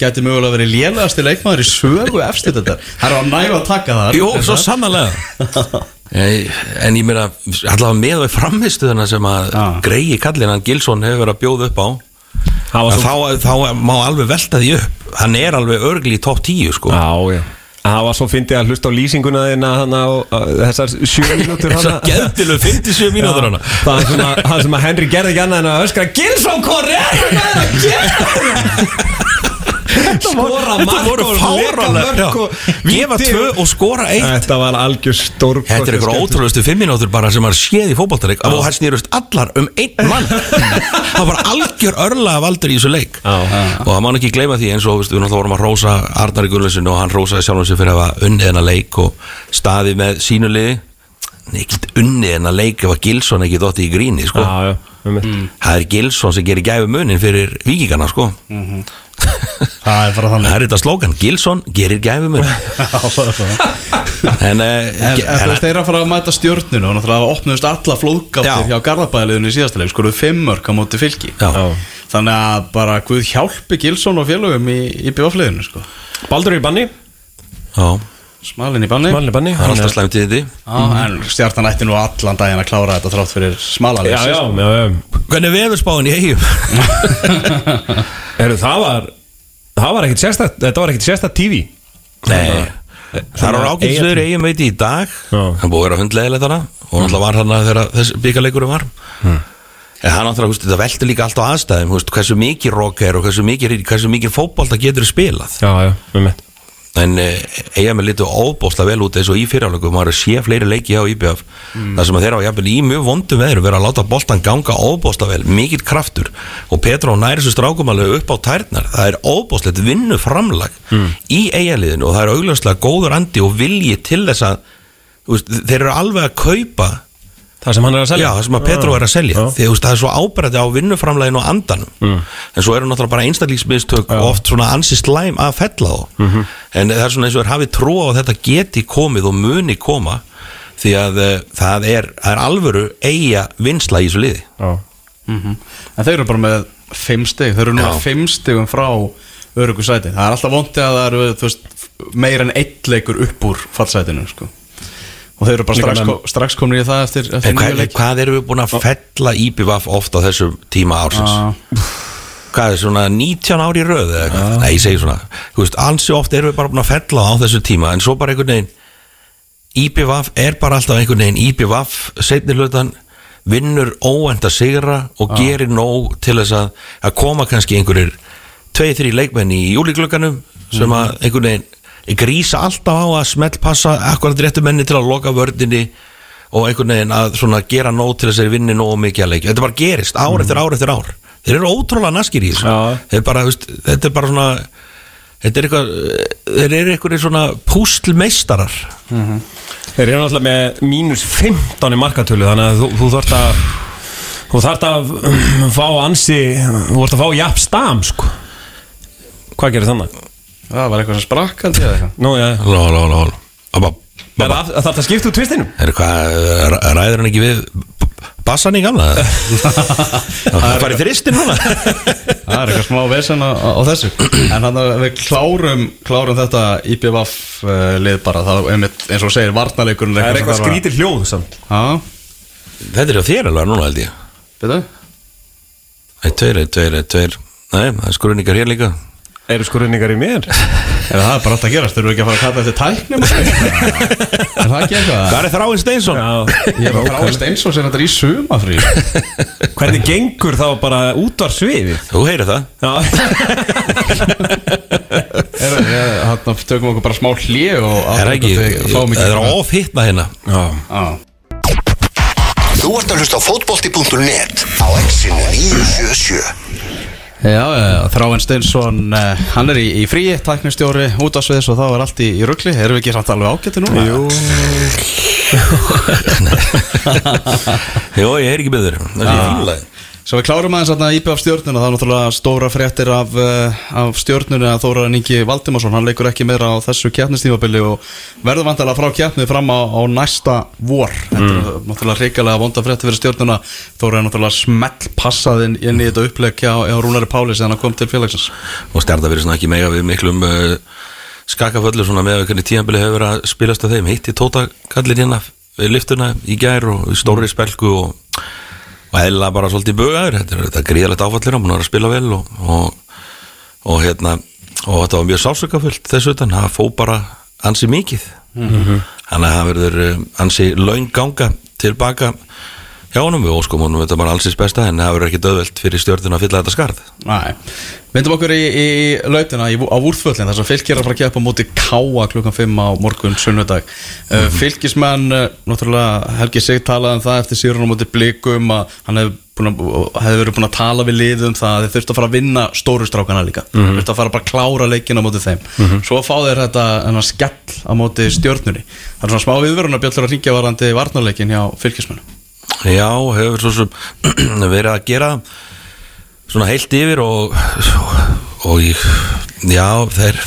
gæti mögulega verið lélegasti leikmaður í sögu eftir þetta það er að næfa að taka það. Jú, svo sannarlega. Nei, En ég meina, allavega með við framistuðuna sem að Já. greiði kallin hann Gilson hefur verið að bjóða upp á. Það að svo þá, þá má alveg velta því upp. Hann er alveg örgli í topp 10 sko. Já, já. Það var svo fyndið að hlusta á lýsinguna á á þessar sjö mínútur hana Þessar geðdilu 57 mínútur hana Það er svona, það sem að Henry gerði ekki annað en að öskra Gilson Correa Skora Þetta voru mark og leka mörk og Gefa tvö og- skora eitt. Þetta var algjör stór Þetta er ykkur ótrúlustu fimm mínútur bara sem maður séð í fótballtarik og hann snýrust allar um einn mann. Það var algjör örla valdur í þessu leik. Já. og það má ekki gleyma því eins og við náttúrulega vorum að rósa Arnari Gullesson og hann rósaði sjálfum sig fyrir að hafa unnið hennar leik og staðið með sínu liði. Nei, ekkert unnið hennar leik ef að Gilson ekki dótti í gríni sko. Já, já, mm. það er Gilson sem gerir gæfu munin fyrir vikingana sko. Það er bara það þannig er þetta slókan, Gilson gerir gæfu munin en, en þú veist, þeir eru að fara að mæta stjórnunu og náttúrulega opnuðust alla flóðgáttir Já. hjá Garðabæðaliðinu í síðasta leik, skoruðu fimmörk á móti fylki. Já. Þannig að bara Guð hjálpi Gilson og félögum í, í BF-liðinu sko. Baldur í banni. Já, Smalinn í banni. Smalin í banni það er alltaf slæmt í þetta Já, En stjartan ætti nú allan daginn að klára þetta þrátt fyrir smalalið Já, já, já, já. Hvernig er veðurspáin í eigum? Heru, það var Það var ekkit sérstætt Þetta var ekkit sérstætt TV Nei. Það er ákveðsveður eigum veit í dag. Hann búið að vera hundleðilegt hana Og náttúrulega var hann þegar þessi byggarleikurum var. En hann náttúrulega, húst, þetta veldur líka allt á aðstæðum. Húst, Hversu mikið rock er og hversu mikið, hversu mikið fótbolta getur spilað. Já, já, um mitt En eigum er litið óbóðslega vel út eins og í fyrirháleikum maður er að sé fleiri leiki á IBF þar sem þeirra á jafnvel í mjög vondum veðrum vera að láta boltan ganga óbóðslega vel. Mikill kraftur. Og Petró næri þessu strákum alveg upp á tærnar. Það er óbóðslegt vinnu framlag í eigaliðinu og það er augljóslega góður andi og vilji til þess að veist, þeir eru alveg að kaupa Það sem hann er að Já, selja það sem að Petró er að selja. Já. því þú veist, það er svo ábærætti á vinnuframleginu og andanum. En svo eru náttúrulega bara einstaklíksmistök og oft svona ansi slæm að fella þá. En það er svona eins og er hafið trú á að þetta geti komið og muni koma því að uh, það, er, það er alvöru eiga vinsla í þessu liði. Já, En þeir eru bara með fimm stig. Þeir eru nú Já. fimm stigum frá örugu sæti. Það er alltaf vondi að það eru þú veist, meira en eitt leikur upp úr fallsætinu sko. Og þeir eru bara strax, Líka ko strax komin í það eftir, eftir en hvað, leiki hvað erum við búin að fella IPVF oft á þessum tíma ársins? Já. hvað er svona 19 ári í röð eða eitthvað, nei ég segi svona þú veist, ansi oft erum við bara búin að fella á þessu tíma en svo bara einhvern veginn IPVF er bara alltaf einhvern veginn IPVF, setni hlutan vinnur óvend að sigra og gerir nóg til þess að, að koma kannski einhverjir tvei, þrý leikmenn í júliklökanum sem að einhvern veginn grísa alltaf á að smelt passa akkurat réttu menni til að loka vördinni og einhvern veginn að svona gera nóg til þess að þeir vinni nóg mikið að leikja. Þetta bara gerist ár eftir ár eftir ár. Þeir eru ótrúlega naskir í þessu. Þeir bara, veist, þetta er bara svona þetta er eitthvað þeir eru eitthvað svona pústlmeistarar Þeir eru náttúrulega með mínus 15 í markatölu Þannig að þú, þú þarft að Þú þarft að fá ansi Þú þarft að fá jafn stam sko. Hvað gerir þannig? Það var eitthvað sem sprakk held ég eða eitthvað? Nú, já Ló, ló, ló, ló Abba, Er það þarft að skipta úr tvistinum? er hvað, ræður hann ekki við b- bassan í gamla? Það farið þristin núna. Það er eitthvað smá vesen á, á þessu. En þannig að við klárum, klárum þetta IPVF uh, lið bara. Það er einmitt, eins og þú segir, varnarleikurinn Það er eitthvað þarf skrítir hljóð samt. Já, þetta er á þér alveg núna held ég. Betur eitt, tveir, eitt, tveir, eitt, tveir. Nei, það er skruningar hér líka Eru skurðningar í mér? Er það er bara alltaf að gerast, þurfum við ekki að fara að kalla þetta tæknum Er það ekki eitthvað? Hvað er Þráin Steinsson? Já Ég er eins og sem þetta er í sumafrí Hvernig gengur þá bara út var sviðið? Þú heyrir það Já Þannig tökum við okkur bara smá hlið og Er það ekki, það er ofhittna hérna Já Já. Þú ert að hlusta á fótbolti.net á exinu 977 Já, já, Þráinn Steinsson, uh, hann er í, í fríi, tæknistjóri, út á sviðis og þá er allt í, í ruggli Erum við ekki samt alveg ágætti núna? Jú. Jó, ég heyr ekki beður Það er fínlega Svo við klárum aðeins að íbjöð af stjórnuna Það er náttúrulega stóra fréttir af, uh, af stjórnuna að Þóra Ingi Valdimarsson Hann leikur ekki meira á þessu kjarnistímabili og verður vantilega frá kjarnið fram á, á næsta vor. Þetta er náttúrulega reikalega vonda fréttir fyrir stjórnuna Þóra er náttúrulega smell passað inn, í þetta upplegg hjá, hjá Rúnari Páli sem hann kom til félagsins. Og stjarta verið svona ekki mega við miklum uh, skakaföllur svona með hvernig tíðanbili hefur verið að spilast af þeim. Hitti Tóta kallir hérna við liftuna í gær og stóri spelku og, og heila bara svolítið bögaður Þetta er, gríðalegt áfallir hann er að spila vel og, og, og hérna og þetta var mjög sásökafullt þessu utan. Það fó bara ansi mikið. Þannig að það verður um, ansi laung ganga tilbaka hjá honum við óskum honum þetta bara allsins besta en það verður ekki döðvelt fyrir stjórnuna að fylla þetta skarð. Nei, myndum okkur í, í lautina í, á Vúrþvöllin þar sem fylgir að fara að keppa á móti Káa klukkan 5 á morgun sunnudag. Uh, fylgismenn, uh, náttúrulega Helgi Sig talaði um það eftir síðan á móti blikum að hann hefði hefði verið búin að tala við liðum það að þeir þurftu að fara að vinna stóru strákana líka. Þurftu að fara bara að klára leikina á móti þeim. Svo fá þeir þetta skell á móti stjórnunni það er svona smá viðvörun Já, hefur svo sem verið að gera svona heilt yfir og, og ég, já, þeir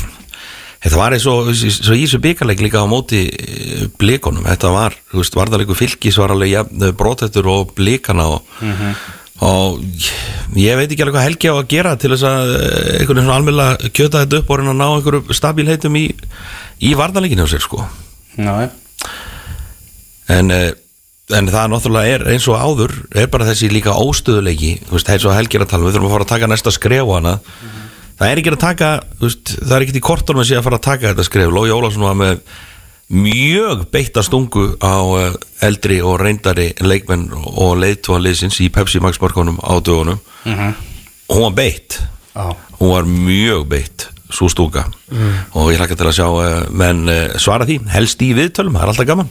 þetta var eins og í þessu byggarleik líka á móti eh, blikunum, þetta var, þú veist, varðarleiku fylgis var alveg ja, brotettur og blikana og, og ég veit ekki alveg hvað Helgi á að gera til þess að eh, einhvern veginn svona almjöla kjöta þetta upp og reyna að ná einhverju stabilheitum í, í varðarleikinu á sér sko. Já, en, eh, en það náttúrulega er eins og áður er bara þessi líka óstöðuleiki eins og Helgi er að tala um, við þurfum að fara að taka næsta skref hana. Það er ekki að taka, veist, það er ekki í kortunum að sé að fara að taka þetta skref. Lói Ólafsson var með mjög beitta stungu á eh, eldri og reyndari leikmenn og leiðtúan liðsins í Pepsi Max mörkunum á dögunum. Og hún var beitt. Já. hún var mjög beitt svo stúka. Og ég hlakka til að sjá uh, menn uh, svara því, helst í viðtölum það er alltaf gaman.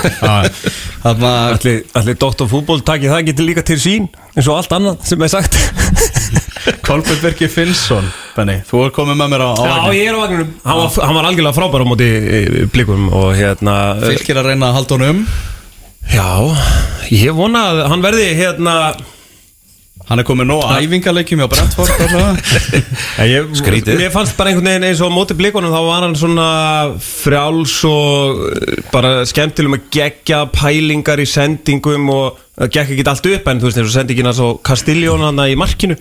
Þannig að Allir, allir Dr. Fútból takið það getur líka til sín eins og allt annað sem er sagt. Kolbjörn Birki Finnsson Benni, þú er komið með mér á, á Já, ég er á vagnunum Hann var, hann var algjörlega frábær á móti eh, blikum og hérna Fylgir að reyna að halda honum Já, ég vona að hann verði hérna Hann er komið nóg æfingarleikjum hjá Brentford Skrítið. Mér fannst bara einhvern veginn eins og á móti blikunum þá var hann svona frjáls og eh, bara skemmtilegum að gegja pælingar í sendingum og það gekk ekki allt upp en þú veist eins og sendingina svo Castiljón hann í markinu,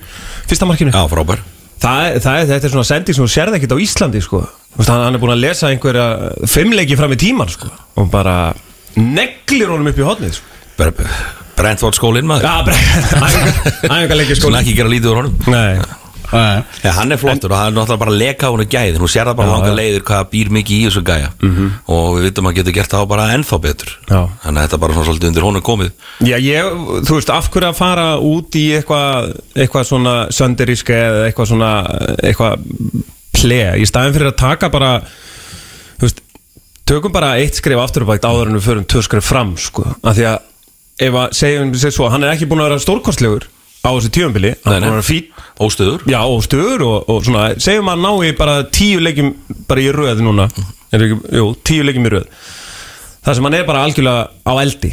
fyrsta markinu Já, frábær það, er- það, er- þetta er svona sending sem þú sérði ekkert á Íslandi sko. Þú veist, hann, hann er búin að lesa einhverja fimmleiki fram í tíman sko. og bara neglir honum upp í hotnið sko. Brentford skólinn maður. Já, æfingarleiki sko Svona ekki gera lítið úr honum. Nei, ja, Hann er flottur og hann er náttúrulega bara að leka á hann gæði Nú sér það bara Já, langa já. leiðir hvað býr mikið í þessu gæja. Og við vitum að getur gert það bara ennþá betur. Já. Þannig að þetta er bara svona svolítið undir honum komið. Já, ég, þú veist, af hverju að fara út í eitthvað eitthva svona sönderíska eða eitthvað svona eitthvað ple, í staðin fyrir að taka bara þú veist, tökum bara eitt skrif afturbækt áður en við förum tvö skrif fram, sko, af því að ef að segjum við svo, hann er ekki búin að vera stórkostlegur á þessu tíumbili, hann er Nei, nei. búin að vera fín Óstöður. Já, og stöður og, og svona segjum að ná í bara tíu leikjum bara í röð núna. Er ekki, jú, tíu leikjum í röð. Það sem hann er bara algjörlega á eldi.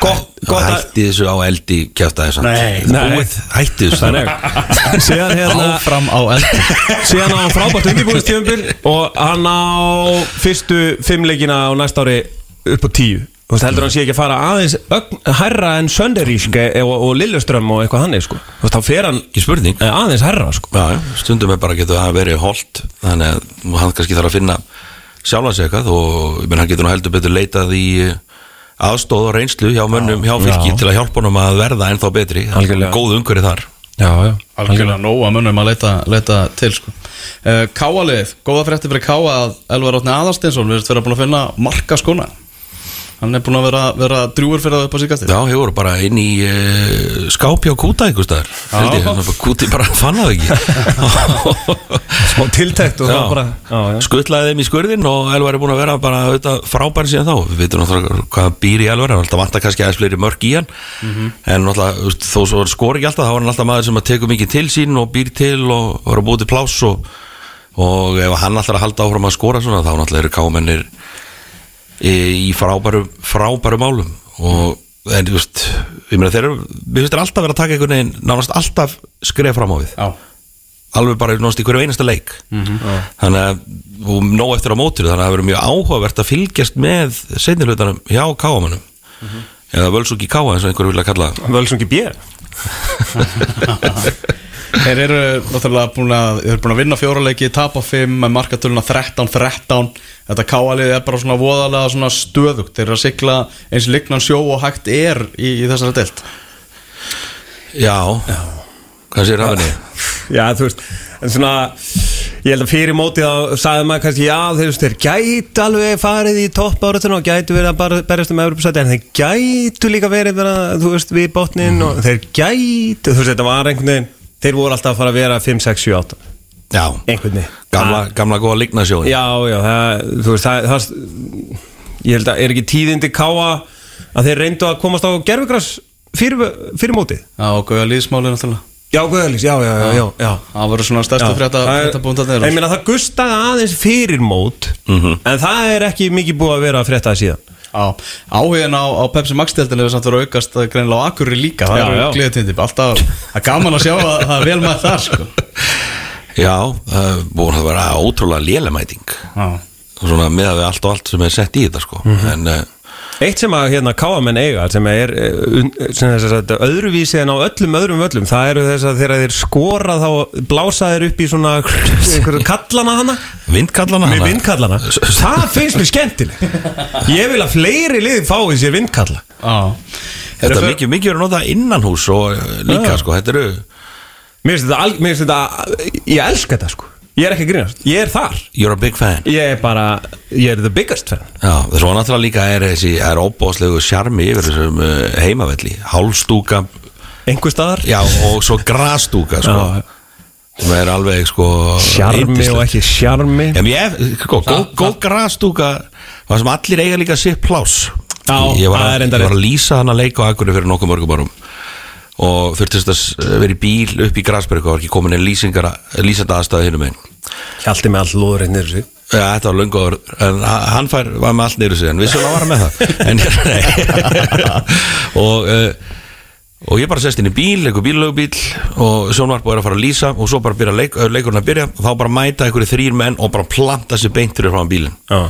Gott, gott að Hætti þessu á eldi kjæfta þess Nei, nei. Hætti þessu. Þannig Síðan hérna Áfram á eldi. Síðan á hann frábært undirbúinstjöfumbil Og hann á fyrstu fimmleikina á næsta ári upp á tíu Þú veist, heldur hann sé ekki að fara aðeins ögn, hærra en Sönderísk og, og Lilleström og eitthvað hann sko. Þú veist, þá fer hann Ekki spurning eh, aðeins hærra sko. Já, já, stundum er bara getur það verið holt Þannig að hann kannski þarf að finna sjálfa sig eitthvað og ég menn hann getur nú heldur betur leitað í aðstóð og reynslu hjá mönnum hjá fylki já. til að hjálpa honum að verða ennþá betri Algjörlega. góð umhverju þar Já, já Algjörlega nóga mönnum að leita, leita til sko. uh, Káalið, góða frétti fyrir Káa að Elvar Átni Aðarsteinsson verðist vera búin að finna marka skona Hann er búin að vera, vera drjúur fyrir það upp á síkastir Já, ég voru bara inn í uh, skápi á kúta einhver staðar held ég, þannig að kúti bara fann það ekki. Smá tiltækt og Já. það bara Já, já. Skuttlaði þeim í skurðin og Elvar er búin að vera bara auðvitað, frábæri síðan þá. Við veitum náttúrulega hvað býr í Elvar hann alltaf vantar kannski aðeins fleiri mörg í hann. En náttúrulega þú veist, þó svo skor ekki alltaf þá er hann alltaf maður sem að tekur mikið til sín og býr til og var að búið til pláss og, og ef hann alltaf að halda áfram að skora svona þá náttúrulega eru kámennir í, í frábæru, frábæru málum. Og en þú veist ég meina þeir eru, við finnst alltaf vera að taka einhvern veginn nánast alltaf skref fram á við. Já, alveg bara náttúrulega í hverju einasta leik. Þannig að og nóg eftir á mótinu þannig að það verður mjög áhugavert að fylgjast með seinnilutanum hjá káamannum eða völsúki káa eins og einhverju vilja kalla. Völsungi B Þeir eru náttúrulega búin að, þeir eru búin að vinna fjóraleiki, tapa fimm, með markatöluna 13-13 Þetta káalið er bara svona voðalega svona stöðugt. Þeir eru að sigla eins lignan sjó og hægt er í, í þessari deilt já, hvað sér hafinni Já, þú veist En svona Ég held að fyrir mótið þá sagði maður kannski Já, þeir, þeir gætu alveg farið í topp áratuna og gætu verið að bara berjast um Evropasæti en þeir gætu líka verið vera, þú veist, við botnin og þeir gætu, þú veist, þetta var einhvern veginn þeir voru alltaf að fara að vera 5, 6, 7, 8 já, gamla, gamla góða lignasjóin Já, já, það, þú veist, það, það ég held að er ekki tíðindi káa að þeir reyndu að komast á gerfugras fyrir, fyrir mótið? Já, og gauða líðsmáli náttúrulega. Já, Guðalís, já, já, já, já, já. Það voru svona stærstu frétta, það frétta búndarnir Ég meina það gustaði aðeins fyrir mót En það er ekki mikið búið að vera að frétta það síðan áhugin á, á Pepsi Max-deltinu hefur samt verið að aukast að greinilega á Akurri líka, það eru gleðtindi alltaf, er gaman að sjá að það er vel með þar sko. já, það er búin að vera ótrúlega lélemæting Já, svona með við allt og allt sem er sett í þetta sko. En uh, Eitt sem að hérna káamenn eiga sem er eh, sem þess að öðruvísi en á öllum öðrum völlum það eru þess að þegar þeir skora þá blása þeir upp í svona kallana hana. Vindkallana hana. vindkallana. Það finnst mér skemmtileg ég vil að fleiri lið fái sér vindkalla. Já. Þetta er mikið, mikið að nota innanhús og uh, líka Já. sko, þetta eru mér finnst þetta, al- þetta ég elska þetta sko ég er ekki að grínast, ég er þar. You're a big fan. Ég er bara, ég er the biggest fan. Já, að náttúrulega líka er þessi er óbóðslegu sjarmi yfir þessum uh, heimavelli, hálfstúka einhver staðar? Já, og svo grastúka sko, sem er alveg sko Sjarmi og ekki sjarmi. En ég, sko, góð, góð grastúka það sem allir eiga líka sitt pláss. Já, ég var, að, rétt. að lýsa hann að leika á Akurey fyrir nokkuð mörgum árum og þurftist að vera í bíl upp í Grasberg og var ekki komin lýsingar lýsanda aðstæði hinum einn Hjalti með all lóðurinn niður sig. Já, þetta var löngu áður en ha- hann fær, var með allt niður sig en vissulega var hann með það. En, og uh, og ég bara sest inn í bíl, einhver bíllögubíl og sjónvarp er að fara að lýsa og svo bara byrja leik, uh, leikurinn að byrja. Og þá bara mæta einhverju þrýr menn og bara planta sér beint fyrir frá bílinn. Já.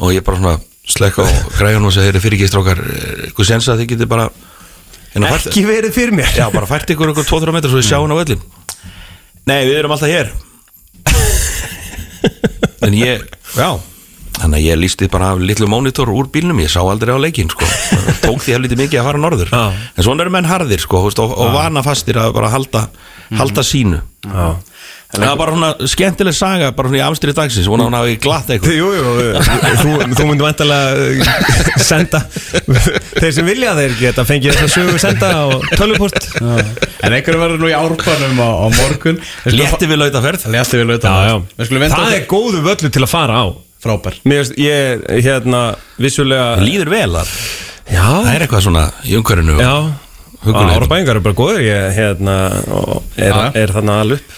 Og ég bara svona slekka á græðunum og segja þeir eru fyrirgeistrákar eitthvað sensa að þið getið bara Ekki verið fyrir mér. Já, bara fært ykkur ykkur 2-3 metrar svo við sjáum á öllin Nei, við erum alltaf hér. En ég, já Þannig að ég lísti bara af litlu mónitor úr bílnum Ég sá aldrei á leikinn, sko. Tók því helviti mikið að fara norður. Já. En svona eru menn harðir, sko Og, og vana fastir að bara halda, halda sínu. Já Það er bara svona skemmtileg saga Bara svona í amstrið dagsins Svona hún hafi glatt eitthvað. Jú, jú, þú, þú myndir vantilega senda. Þeir sem vilja þeir geta fengið þess að sögu senda á tölvupost En einhverju verður nú í árbanum á, á morgun. Létti við lautaferð. Létti við lauta Við skulum venda Það er góðu völlu til að fara á frábær. Mér veist, ég, hérna, vissulega Líður vel að Já, Það er eitthvað svona í umhverfinu. Já Huggulegum. Árabæingar eru bara góður Ég, hérna, er, já. er þannig að upp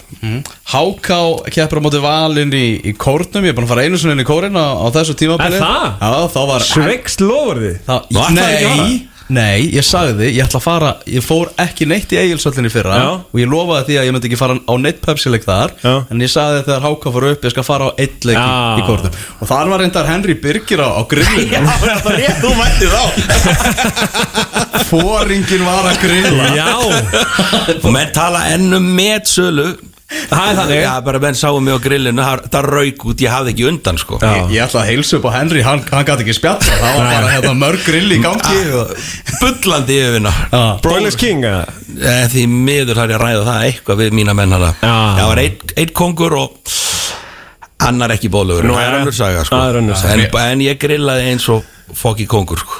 Háká keppur á móti valinn í, í kórnum Ég er búin að fara einu sinni inn í kórin á, á þessu tímabili Er það? Já, þá var Sveikst lofur þið? Nei, nei, ég sagði Ég ætla að fara Ég fór ekki neitt í eigilsöllinni fyrra Já. Og ég lofaði því að ég myndi ekki fara á neitt Pepsi-leik þar Já. En ég sagði þegar Háká fór upp Ég skal fara á eitt leik í, í kórnum Og þar var reyndar Henry Birgir á, á grillinu. Þú mætti þá. Fóringin var að grilla. Já, Og menn tala ennum með sölu Það er þannig. Já, bara menn sáum mig á grillinu það það rauk út, ég hafði ekki undan sko. Já. Ég, ég ætla að heilsa upp á Henry, hann, hann gæti ekki spjalla Það var bara hérna, mörg grill í gangi og, Bullandi yfirvinna Broilers King eða? Eh, Því miður þarf ég að ræða það eitthvað við mína menn hana Já. Það var einn ein kongur og annar ekki bólugur Nú, Það er ja. önnur saga sko. En, en ég grillaði eins og fokki kongur sko.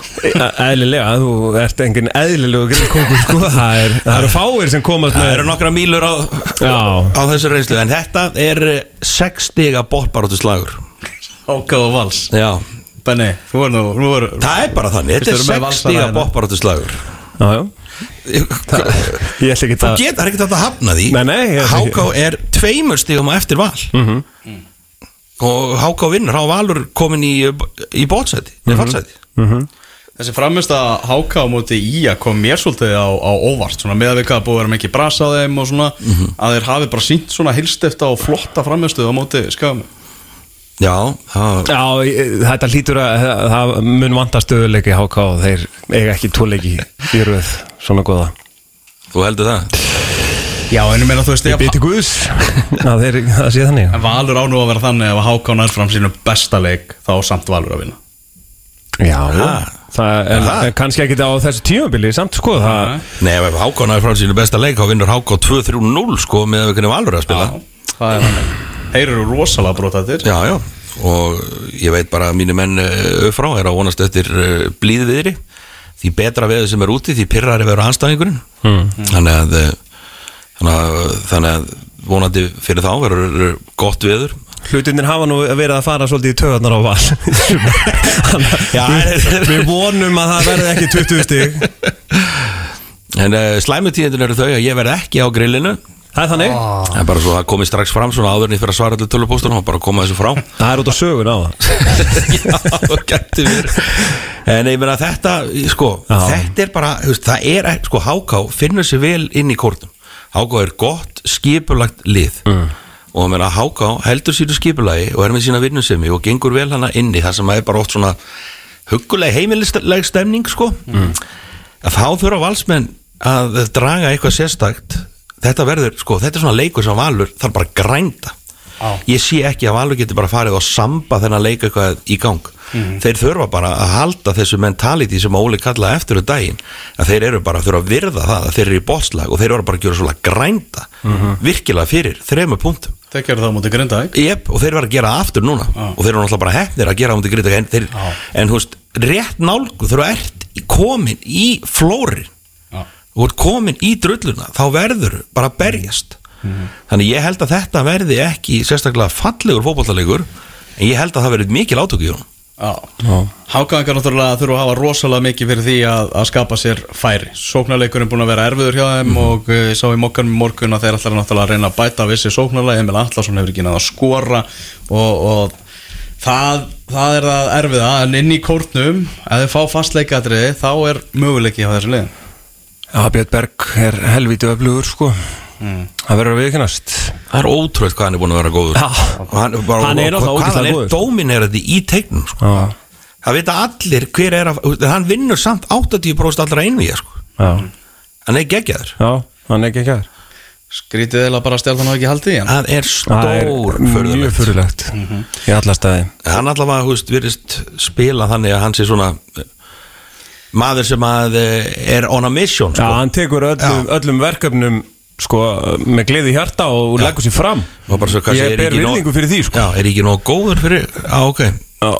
Eðlilega, þú ert engin eðlilegu grillkongur sko. Það er- það eru fáir sem komast Það með eru nokkra mílur á, Já. á þessu reynslu. En þetta er eh, sex stiga bóttbaróttu slagur Háka og vals. Já. Benni, þú er nú, nú er, Það er bara þannig, þetta er eru með sex valsara stiga bóttbaróttu slagur Já, já. Ég ætla ekki Þú að hafna því. Háká er tveimur stigum á eftir val. Mhm. Og Háká vinnur Há Valur komin í, í bótsæti Mhm. Nei, fallsæti Þessi framist að háka á móti í að kom mér svolítið á, á óvart svona með að við hvað búið að vera mikið brasa á þeim og svona að þeir hafi bara sínt svona hilstifta og flotta framistuð á móti skafum Já, það Já, þetta hlýtur að það mun vanta stöðuleiki HK og þeir eiga ekki tóleiki í röð svona góða. Þú heldur það? Já, en ég meina þú veist Ég byrti Guðs. Að þeir, það sé þannig. En Valur á nú að vera þannig að ef háka nær fram sínu besta leik þá samt Valur að vinna. Já, Ha. það er Ha. er kannski ekki á þessu tímabili samt sko það Nei, ef Háká náður frá sínu besta leik Þá vinnur Háká 2-3-0 sko Með að við kunum Valur að spila. Það er þannig. Þeir eru rosalega brotaðir. Já, já. Og ég veit bara að mínu menn uh, frá er að vonast eftir uh, blíði viðri Því betra veður sem er úti Því pyrrari verður anstæðingurinn Hmm. Þannig að uh, Þannig þannig að vonandi fyrir þá verður gott veður. Hlutinir hafa nú verið að fara svolítið í töðarnar á val. Já, við, vonum að það verði ekki 20 stig. En uh, slæmutíðin eru þau að ég verð ekki á grillinu. Það er þannig. Það er bara svo að komi strax fram svona áður en ég fyrir að svara allir tölupóstunum og bara koma þessu frá. Það er út á sögun á það. Já, gæti verið En ég meina þetta, sko Já. Þetta er bara, það er sko Háká finnur sér vel inn í kórnum Háká er gott skipulagt lið mm. og meina, Háká heldur sínu skipulagi og er með sína vinnusemi og gengur vel hana inni það sem er bara oft svona hugguleg heimilisleg stemning sko mm. að þá þurfa valsmenn að draga eitthvað sérstakt þetta verður, sko, þetta er svona leikur sem Valur þarf bara að grænda ég sé ekki að Valur getur bara farið og samba þennan leik eitthvað í gang. Þeir þurfa bara að halda þessu mentality sem Óli kallaði eftir um daginn að þeir eru bara að þurfa að virða það að þeir eru í bótslag og þeir eru bara að gera svona grænda virkilega fyrir þrema punktum. Þeir gerðu það á móti Grindavík? Jep, og þeir verða að gera aftur núna. Og þeir eru náttúrulega bara hefnir að gera á mútið grita en, þeir, en þú veist, rétt nálgu þú ert í- komin í flórin Já. og komin í drulluna þá verður bara að berjast þannig ég held að þetta verði ekki sérstaklega fallegur fótballalegur en ég held að það verði mikil átök í honum. Hákaðingar náttúrulega þurfa að hafa rosalega mikið fyrir því að, að skapa sér færi. Sóknarleikurinn búin að vera erfiður hjá þeim og uh, ég sá í mokkanum í morgun að þeir ætlar náttúrulega að reyna að bæta vissi sóknarlega Emil Atlasson hefur ekki náða að skora og, og það, það er það erfiða. En inn í kórnum, ef þið fá fastleikatriði þá er möguleiki á þessu liðin Já, Björn Berg er helvítið öflugur sko Það verður að viðkynast það er ótrúið hvað hann er búin að vera góður Já. og hann, bara, Hann er náttúrulega hvað hann er dóminerandi í tegnum sko. Já, það vita allir hver er að hann vinnur samt 80% allra einvíja sko. já, hann er geggjaður já, hann er þær Skrítið eða bara stjálf hann hafa ekki hann það er Það er stór mjög furðulegt. fyrirlegt Í alla staði hann allavega, hú veist, virðist spila þannig að hann sé svona eh, maður sem að eh, er on a mission Já, sko. hann tekur öllum, öllum verkefnum sko, með gleði hjarta og leggur sér fram svo, Ég er ber virðingu fyrir því sko. já, er ekki nóg góður fyrir á, ok, Já.